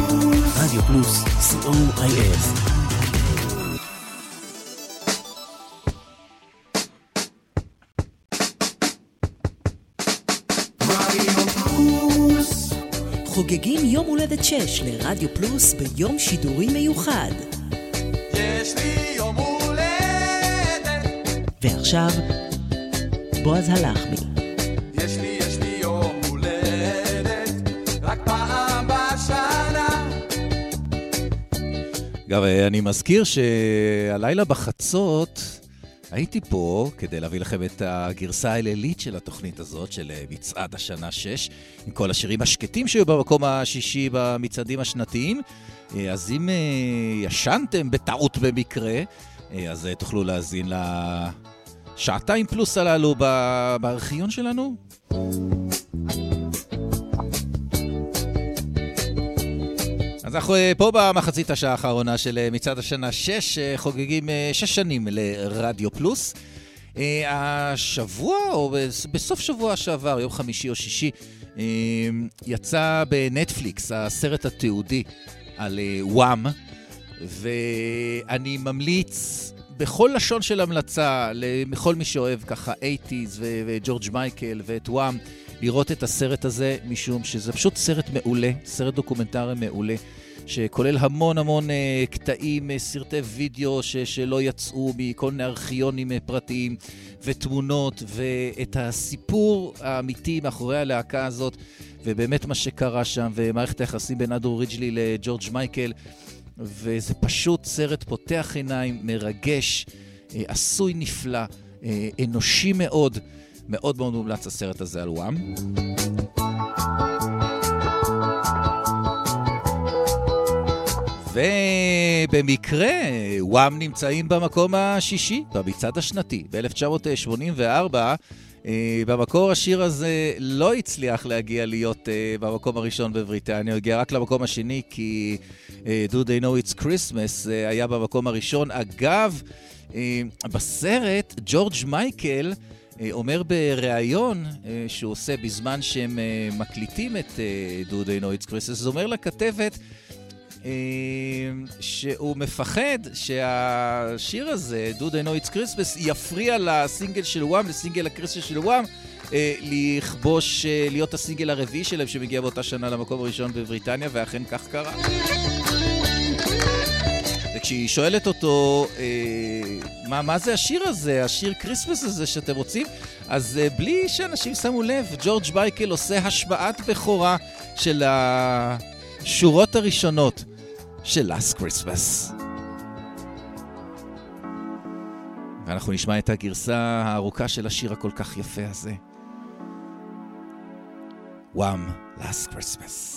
רדיו פלוס, co.il. חוגגים יום הולדת 6 לרדיו פלוס ביום שידורי מיוחד. יש לי יום הולדת ועכשיו, בועז הלחמי. יש לי, יש לי יום הולדת רק פעם בשנה אגב, אני מזכיר שהלילה בחצות הייתי פה כדי להביא לכם את הגרסה הלילית של התוכנית הזאת, של אה, מצעד השנה 6, עם כל השירים השקטים שהיו במקום השישי במצעדים השנתיים. אה, אז אם אה, ישנתם בטעות במקרה, אז תוכלו להאזין לשעתיים פלוס הללו בארכיון שלנו. אנחנו אה, פה במחצית השעה האחרונה של אה, מצעד השנה 6, אה, חוגגים אה, שש שנים לרדיו פלוס. השבוע, או בס- בסוף שבוע שעבר, יום חמישי או שישי, יצא בנטפליקס הסרט התיעודי על Wham, ואני ממליץ בכל לשון של המלצה לכל מי שאוהב ככה 80's ו- וג'ורג' מייקל ואת Wham, לראות את הסרט הזה, משום שזה פשוט סרט מעולה, סרט דוקומנטרי מעולה. שכולל המון המון אה, קטעים, אה, סרטי וידאו ש- שלא יצאו מכל מיני ארכיונים אה, פרטיים ותמונות, ואת הסיפור האמיתי מאחורי הלהקה הזאת, ובאמת מה שקרה שם, ומערכת היחסים בין אדרו ריג'לי לג'ורג' מייקל, וזה פשוט סרט פותח עיניים, מרגש, עשוי נפלא, אנושי מאוד. מאוד מאוד מומלץ הסרט הזה על וואם. ובמקרה, וואם נמצאים במקום השישי, במצעד השנתי. ב-1984, אה, במקור השיר הזה לא הצליח להגיע להיות אה, במקום הראשון בבריטניה, הוא הגיע רק למקום השני, כי אה, Do They Know It's Christmas היה במקום הראשון. אגב, בסרט, ג'ורג' מייקל אומר בריאיון שהוא עושה בזמן שהם מקליטים את Do They Know It's Christmas, הוא אומר לכתבת, שהוא מפחד שהשיר הזה, Do They Know It's Christmas, יפריע לסינגל של וואם, לסינגל הקריסטל של וואם, אה, לכבוש, אה, להיות הסינגל הרביעי שלהם שמגיע באותה שנה למקום הראשון בבריטניה, ואכן כך קרה. וכשהיא שואלת אותו, אה, מה, מה זה השיר הזה, השיר Christmas הזה שאתם רוצים? אז אה, בלי שאנשים שמו לב, ג'ורג' מייקל עושה השמעת בכורה של השורות הראשונות של Last Christmas. ואנחנו נשמע את הגרסה הארוכה של השיר הכל כך יפה הזה. וואם, Last Christmas.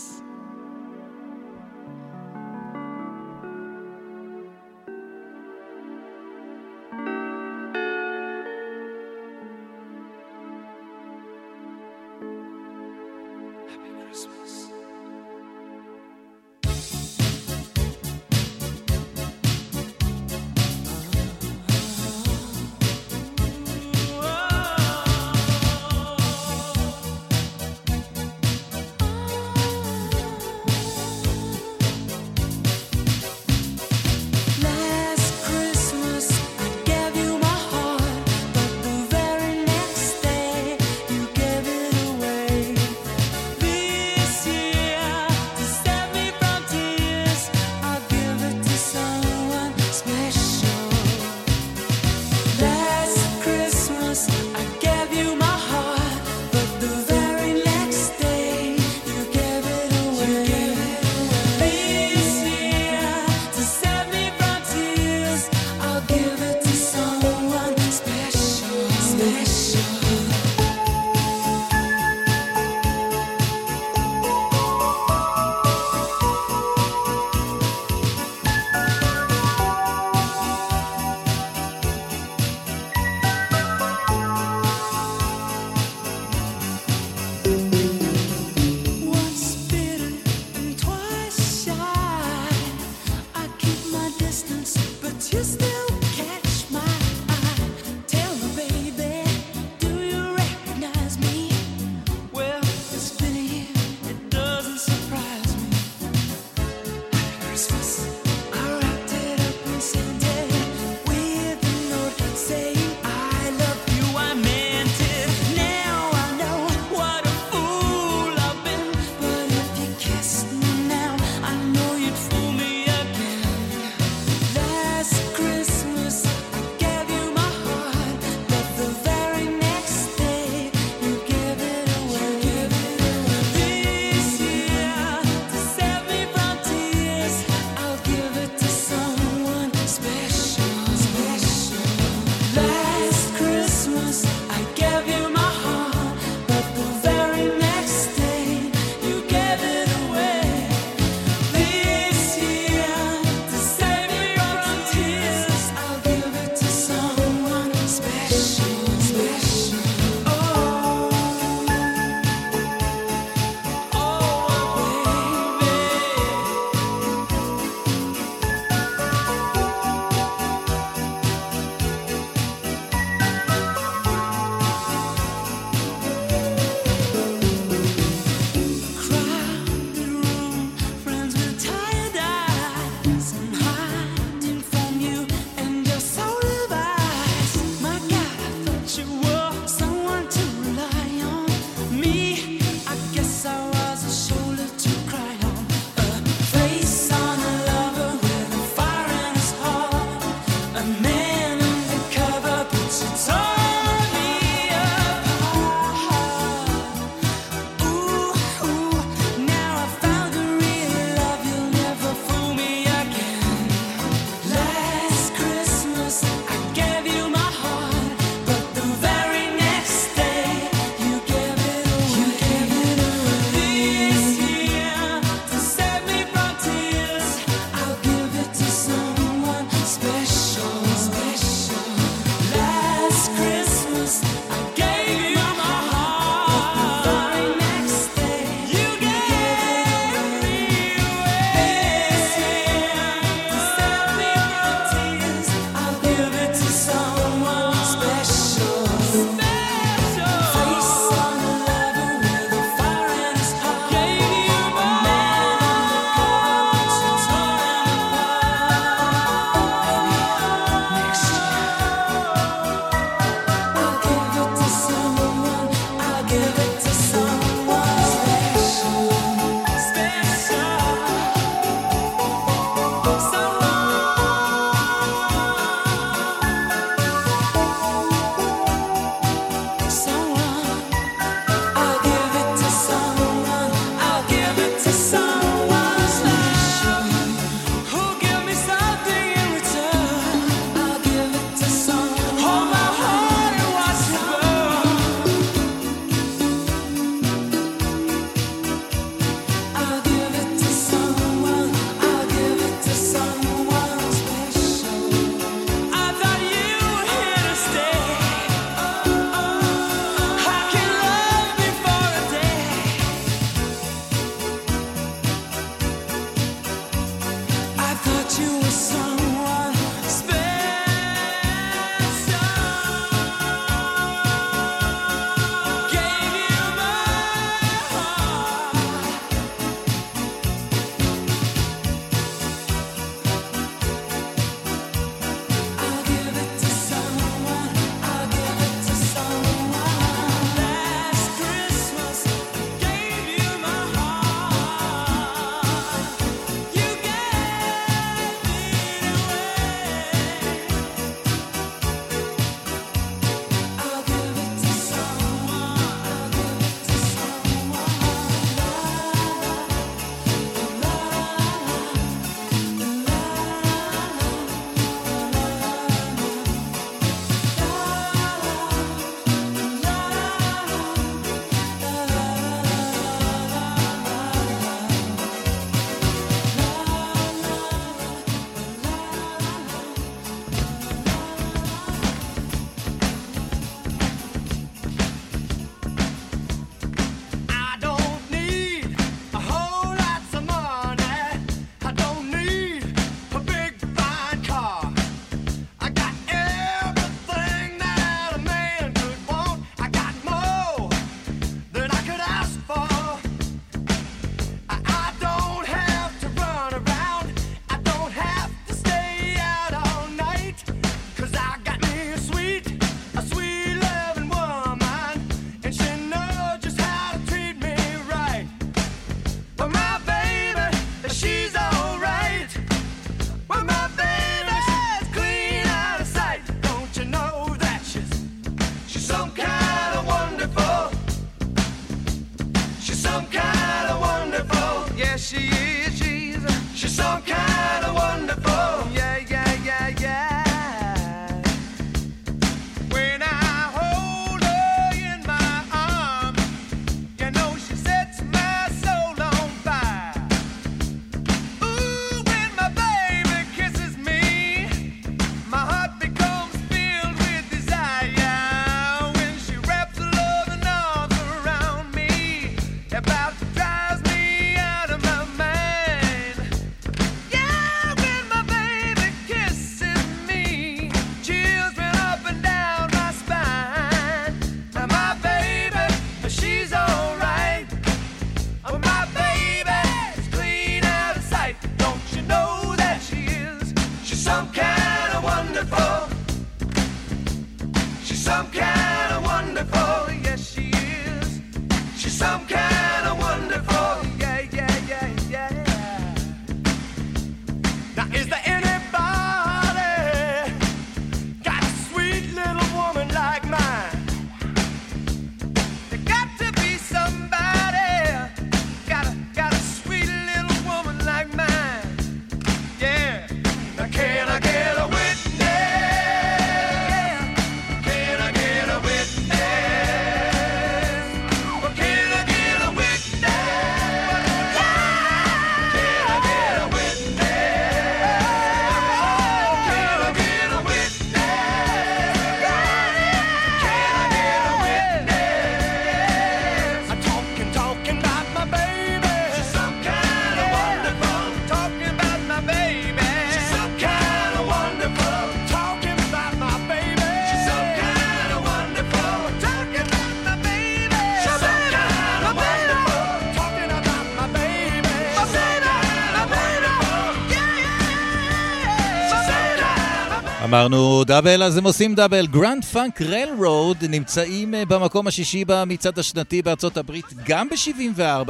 אמרנו double, אז הם עושים double. Grand Funk Railroad נמצאים אה, במקום השישי במצעד השנתי בארצות הברית, גם ב-74,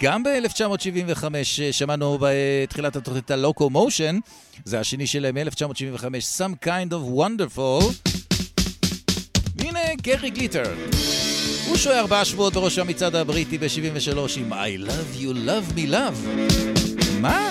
גם ב-1975, אה, שמענו בתחילת התוכנית ה Loco-Motion, זה השני שלהם מ-1975, Some kind of wonderful. הנה גרי גליטר. הוא שוהה ארבעה שבועות בראש המצעד הבריטי ב-73 עם I love you love me love. מה?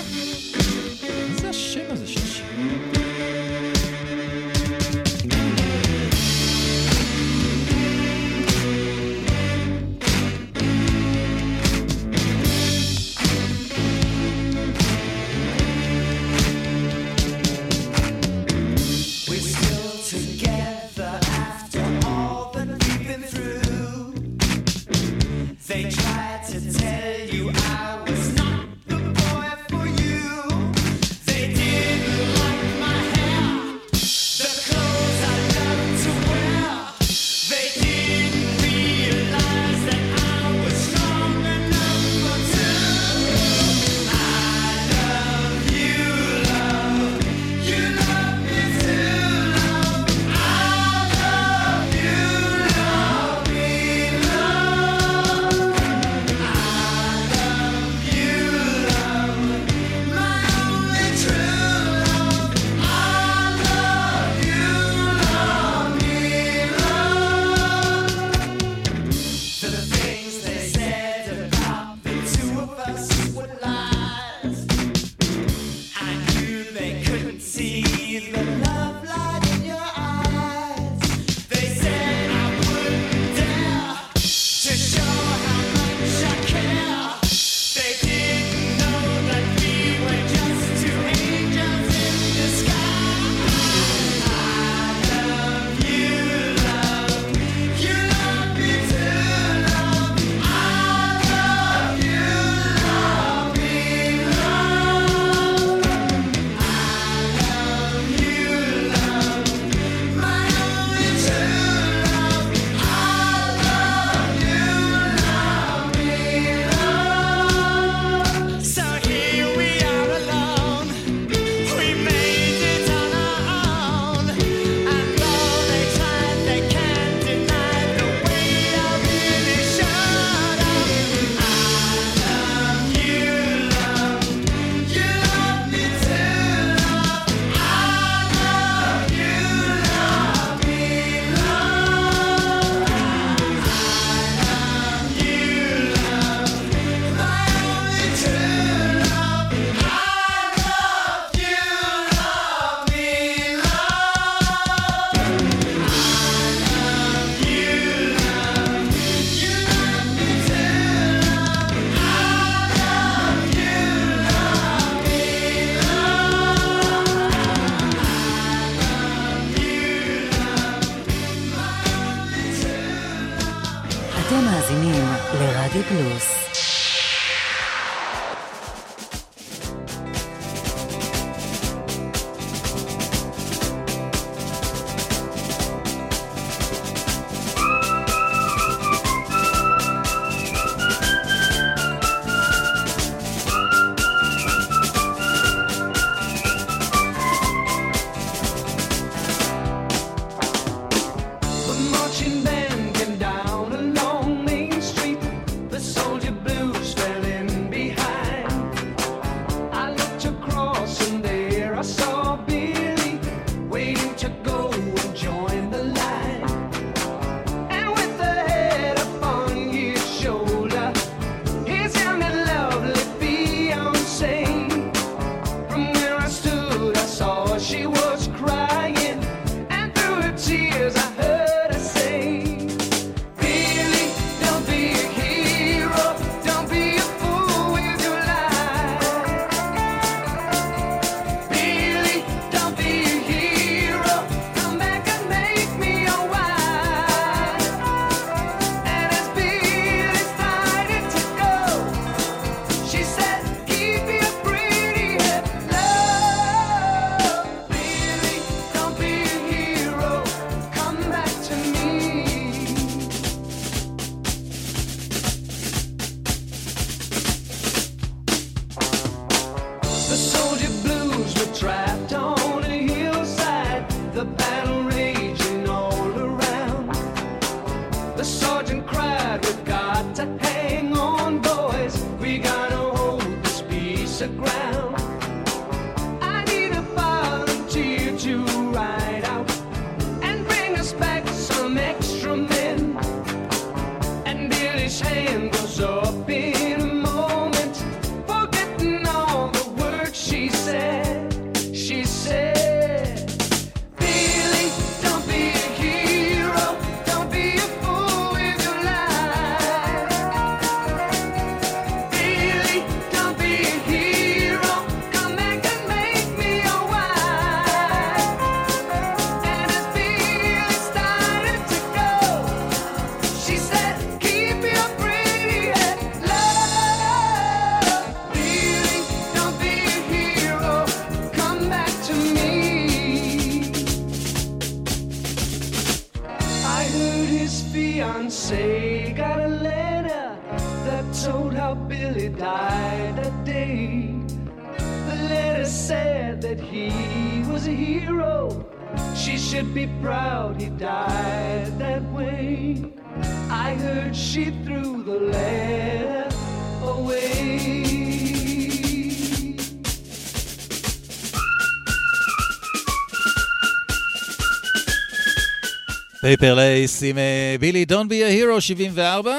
Paper Lace עם אה, Billy Don't Be a Hero 74.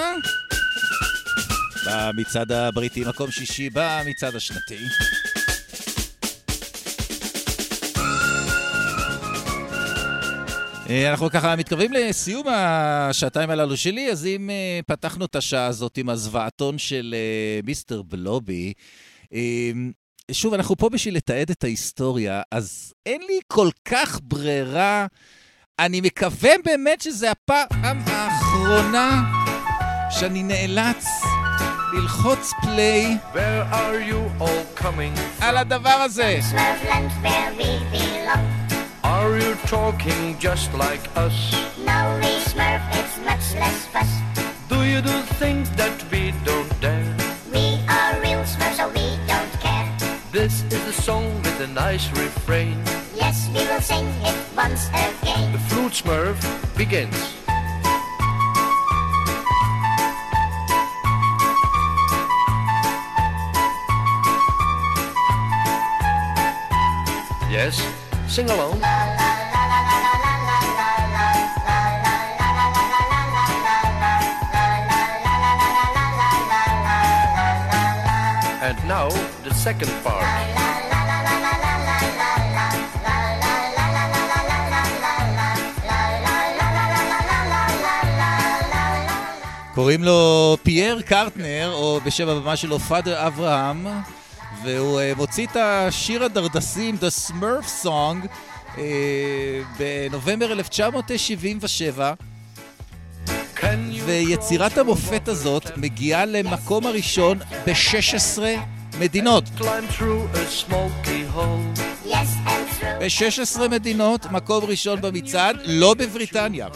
במצעד הבריטי מקום שישי במצעד השנתי. אה, אנחנו ככה מתקרבים לסיום השעתיים הללו שלי, אז אם אה, פתחנו את השעה הזאת עם הזוועתון של Mr Blobby, שוב, אנחנו פה בשביל לתעד את ההיסטוריה, אז אין לי כל כך ברירה. אני מקווה באמת שזה הפעם האחרונה שאני נאלץ ללחוץ פליי על הדבר הזה. Are you talking just like us? No, we Smurf, it's much less fuss. Do you do things that we don't dare? We are real Smurfs, so we don't care. This is a song with a nice refrain. Yes, we will sing it once again. The flute smurf begins. Yes, sing along. And now the second part. קוראים לו פייר קרטנר, או בשם הבמה שלו פאדר אברהם, והוא אה, מוציא את השיר הדרדסים, The Smurf Song, אה, בנובמבר 1977. ויצירת המופת הזאת מגיעה למקום הראשון ב-16 מדינות. Climb through a smoky hole. Yes, and through. ב-16 מדינות, מקום ראשון במצעד, לא בבריטניה.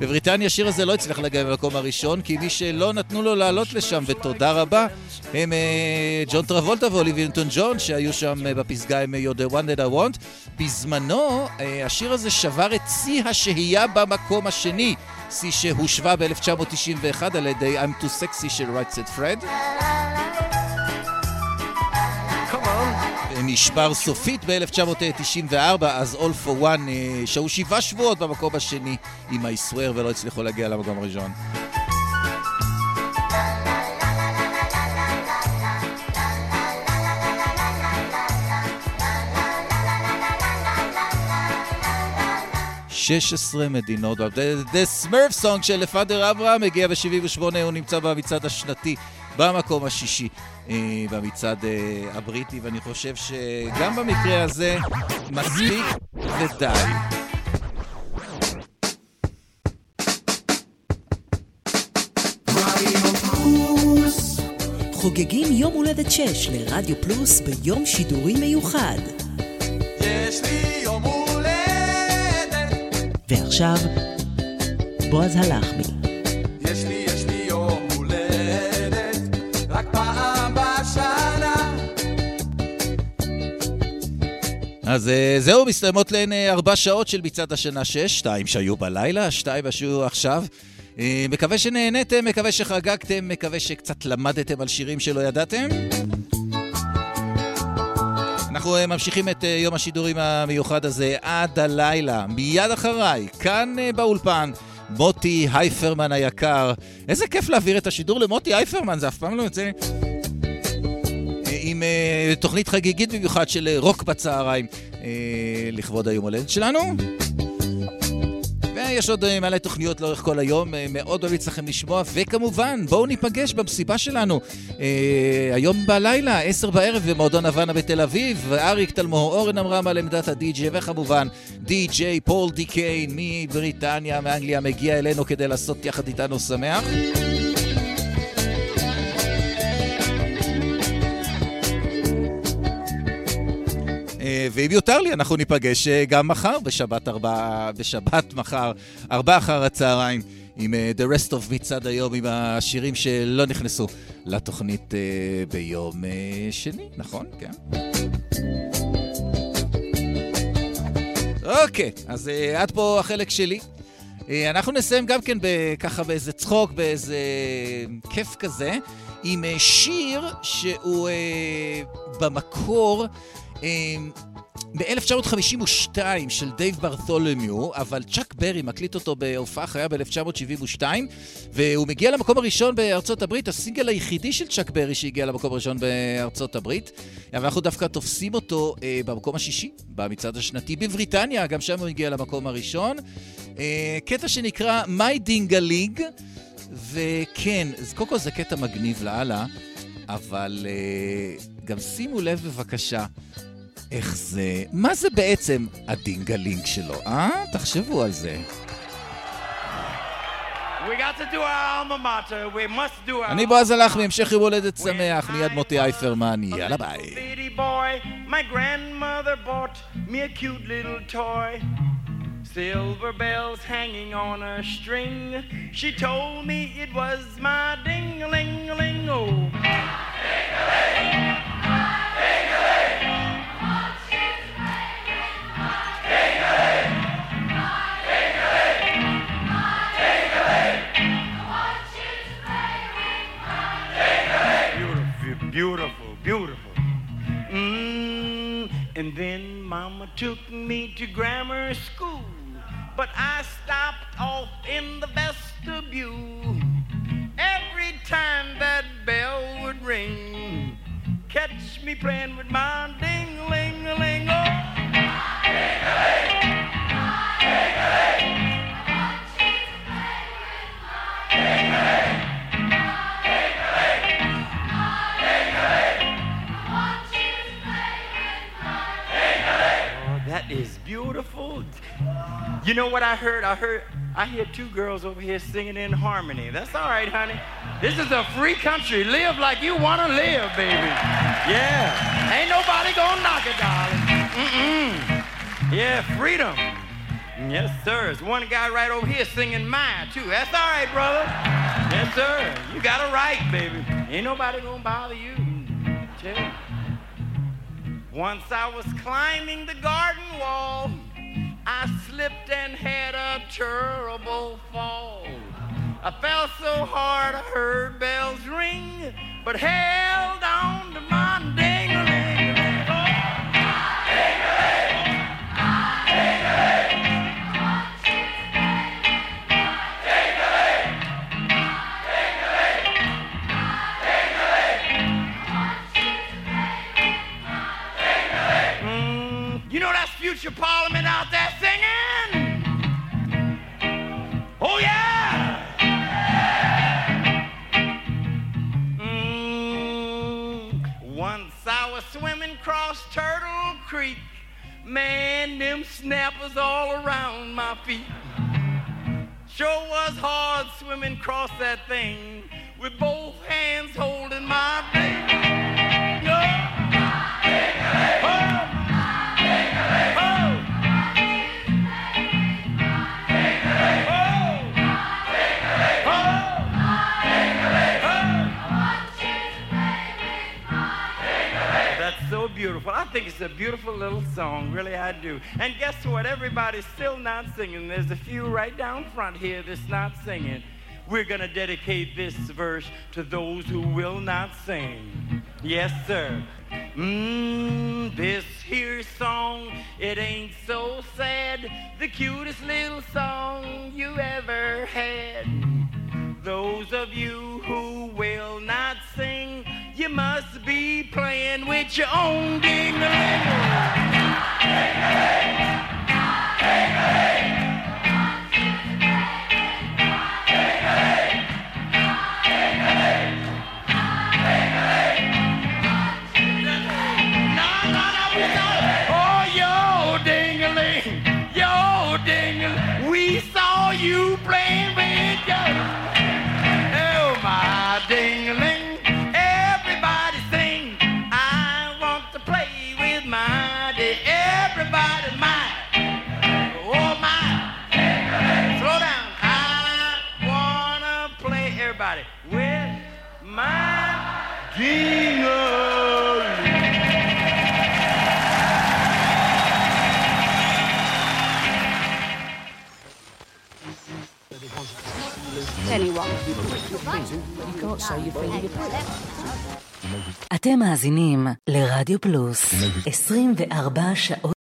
בבריטניה השיר הזה לא הצליח להגיע למקום הראשון, כי מי שלא נתנו לו לעלות לשם, ותודה רבה, הם אה, ג'ון טרבולטה ואוליבי נטון ג'ון, שהיו שם אה, בפסגה עם You're the one that I want. בזמנו, אה, השיר הזה שבר את שיא השהייה במקום השני, שיא שהושווה ב-1991 על ידי I'm too sexy של Right Said Fred. נשבר סופית ב-1994, אז All for One אה, שהו שבעה שבועות במקום השני עם I swear ולא הצליחו להגיע למקום הראשון. שש עשרה מדינות. The, Smurf Song של פאדר אברהם מגיע ב-78, הוא נמצא במצעד השנתי במקום השישי אה, במצעד אה, הבריטי, ואני חושב שגם במקרה הזה מספיק ודי. חוגגים יום הולדת 6 לרדיו פלוס ביום שידורי מיוחד. יש לי יום הולדת, ועכשיו, בועז הלחמי. אז אה, זהו, מסתיימות להן אה, ארבע שעות של מצעד השנה שש, שתיים שהיו בלילה, שתיים שהיו עכשיו. אה, מקווה שנהניתם, מקווה שחגגתם, מקווה שקצת למדתם על שירים שלא ידעתם. אנחנו ממשיכים את יום השידורים המיוחד הזה עד הלילה, מיד אחריי, כאן באולפן. מוטי הייפרמן היקר. איזה כיף להעביר את השידור למוטי הייפרמן, זה אף פעם לא יוצא. עם אה, תוכנית חגיגית במיוחד של אה, רוק בצהריים אה, לכבוד היום הולדת שלנו. ויש עוד מלא תוכניות לאורך כל היום, מאוד ממליץ לכם לשמוע, וכמובן, בואו ניפגש במסיבה שלנו היום בלילה, עשר בערב, במועדון הוואנה בתל אביב, אריק תלמור, אורן עמרם על עמדת הדי-ג'יי, וכמובן, די-ג'יי פול די קיין מבריטניה, מאנגליה, מגיע אלינו כדי לעשות יחד איתנו שמח. ואם יותר לי, אנחנו ניפגש אה, גם מחר, בשבת ארבע, בשבת מחר, ארבע אחר הצהריים, עם אה, The Rest of מצעד היום, עם השירים שלא נכנסו לתוכנית אה, ביום אה, שני, נכון? כן. אוקיי, אז אה, עד פה החלק שלי. אה, אנחנו נסיים גם כן ככה באיזה צחוק, באיזה כיף כזה, עם אה, שיר שהוא אה, במקור אה, ב-1952 של דייב ברתולומיו, אבל צ'אק ברי מקליט אותו בהופעה חיה ב-1972, והוא מגיע למקום הראשון בארצות הברית, הסינגל היחידי של צ'אק ברי שהגיע למקום הראשון בארצות הברית, אבל אנחנו דווקא תופסים אותו אה, במקום השישי, במצעד השנתי בבריטניה, גם שם הוא הגיע למקום הראשון. אה, קטע שנקרא My Ding-a-Ling, וכן, קודם כל זה קטע מגניב לאללה, אבל אה, גם שימו לב בבקשה. איך זה... מה זה בעצם ה ding-a-ling שלו, אה? תחשבו על זה. אני בועז הלחמי, המשך יום הולדת שמח, מיד מוטי אייפרמן, יאללה ביי. Silver bells hanging on a string. She told me it was my ding-a-ling-a-ling, oh. Beautiful, beautiful. Mm, and then Mama took me to grammar school, but I stopped off in the vestibule. Every time that bell would ring, catch me playing with my ding-a-ling-a-ling. Oh. You know what I heard? I heard I hear two girls over here singing in harmony. That's all right, honey. This is a free country. Live like you want to live, baby. Yeah. Ain't nobody gonna knock it, darling. Mm-mm. Yeah, freedom. Yes, sir. There's one guy right over here singing mine, too. That's all right, brother. Yes, sir. You got a right, baby. Ain't nobody gonna bother you. Tell. Once I was climbing the garden wall, I slipped and had a terrible fall. I fell so hard I heard bells ring, but held on to my ding-a-ling. Mm, you know that's future Parliament across Turtle Creek, man, them snappers all around my feet. Sure was hard swimming across that thing with both hands holding my baby. Think it's a beautiful little song, really I do. And guess what? Everybody's still not singing. There's a few right down front here that's not singing. We're going to dedicate this verse to those who will not sing. Yes, sir. Mmm, this here song, it ain't so sad. The cutest little song you ever had. Those of you who will not sing, you must be playing with your own ding Oh, אתם מאזינים לרדיו פלוס 24 שעות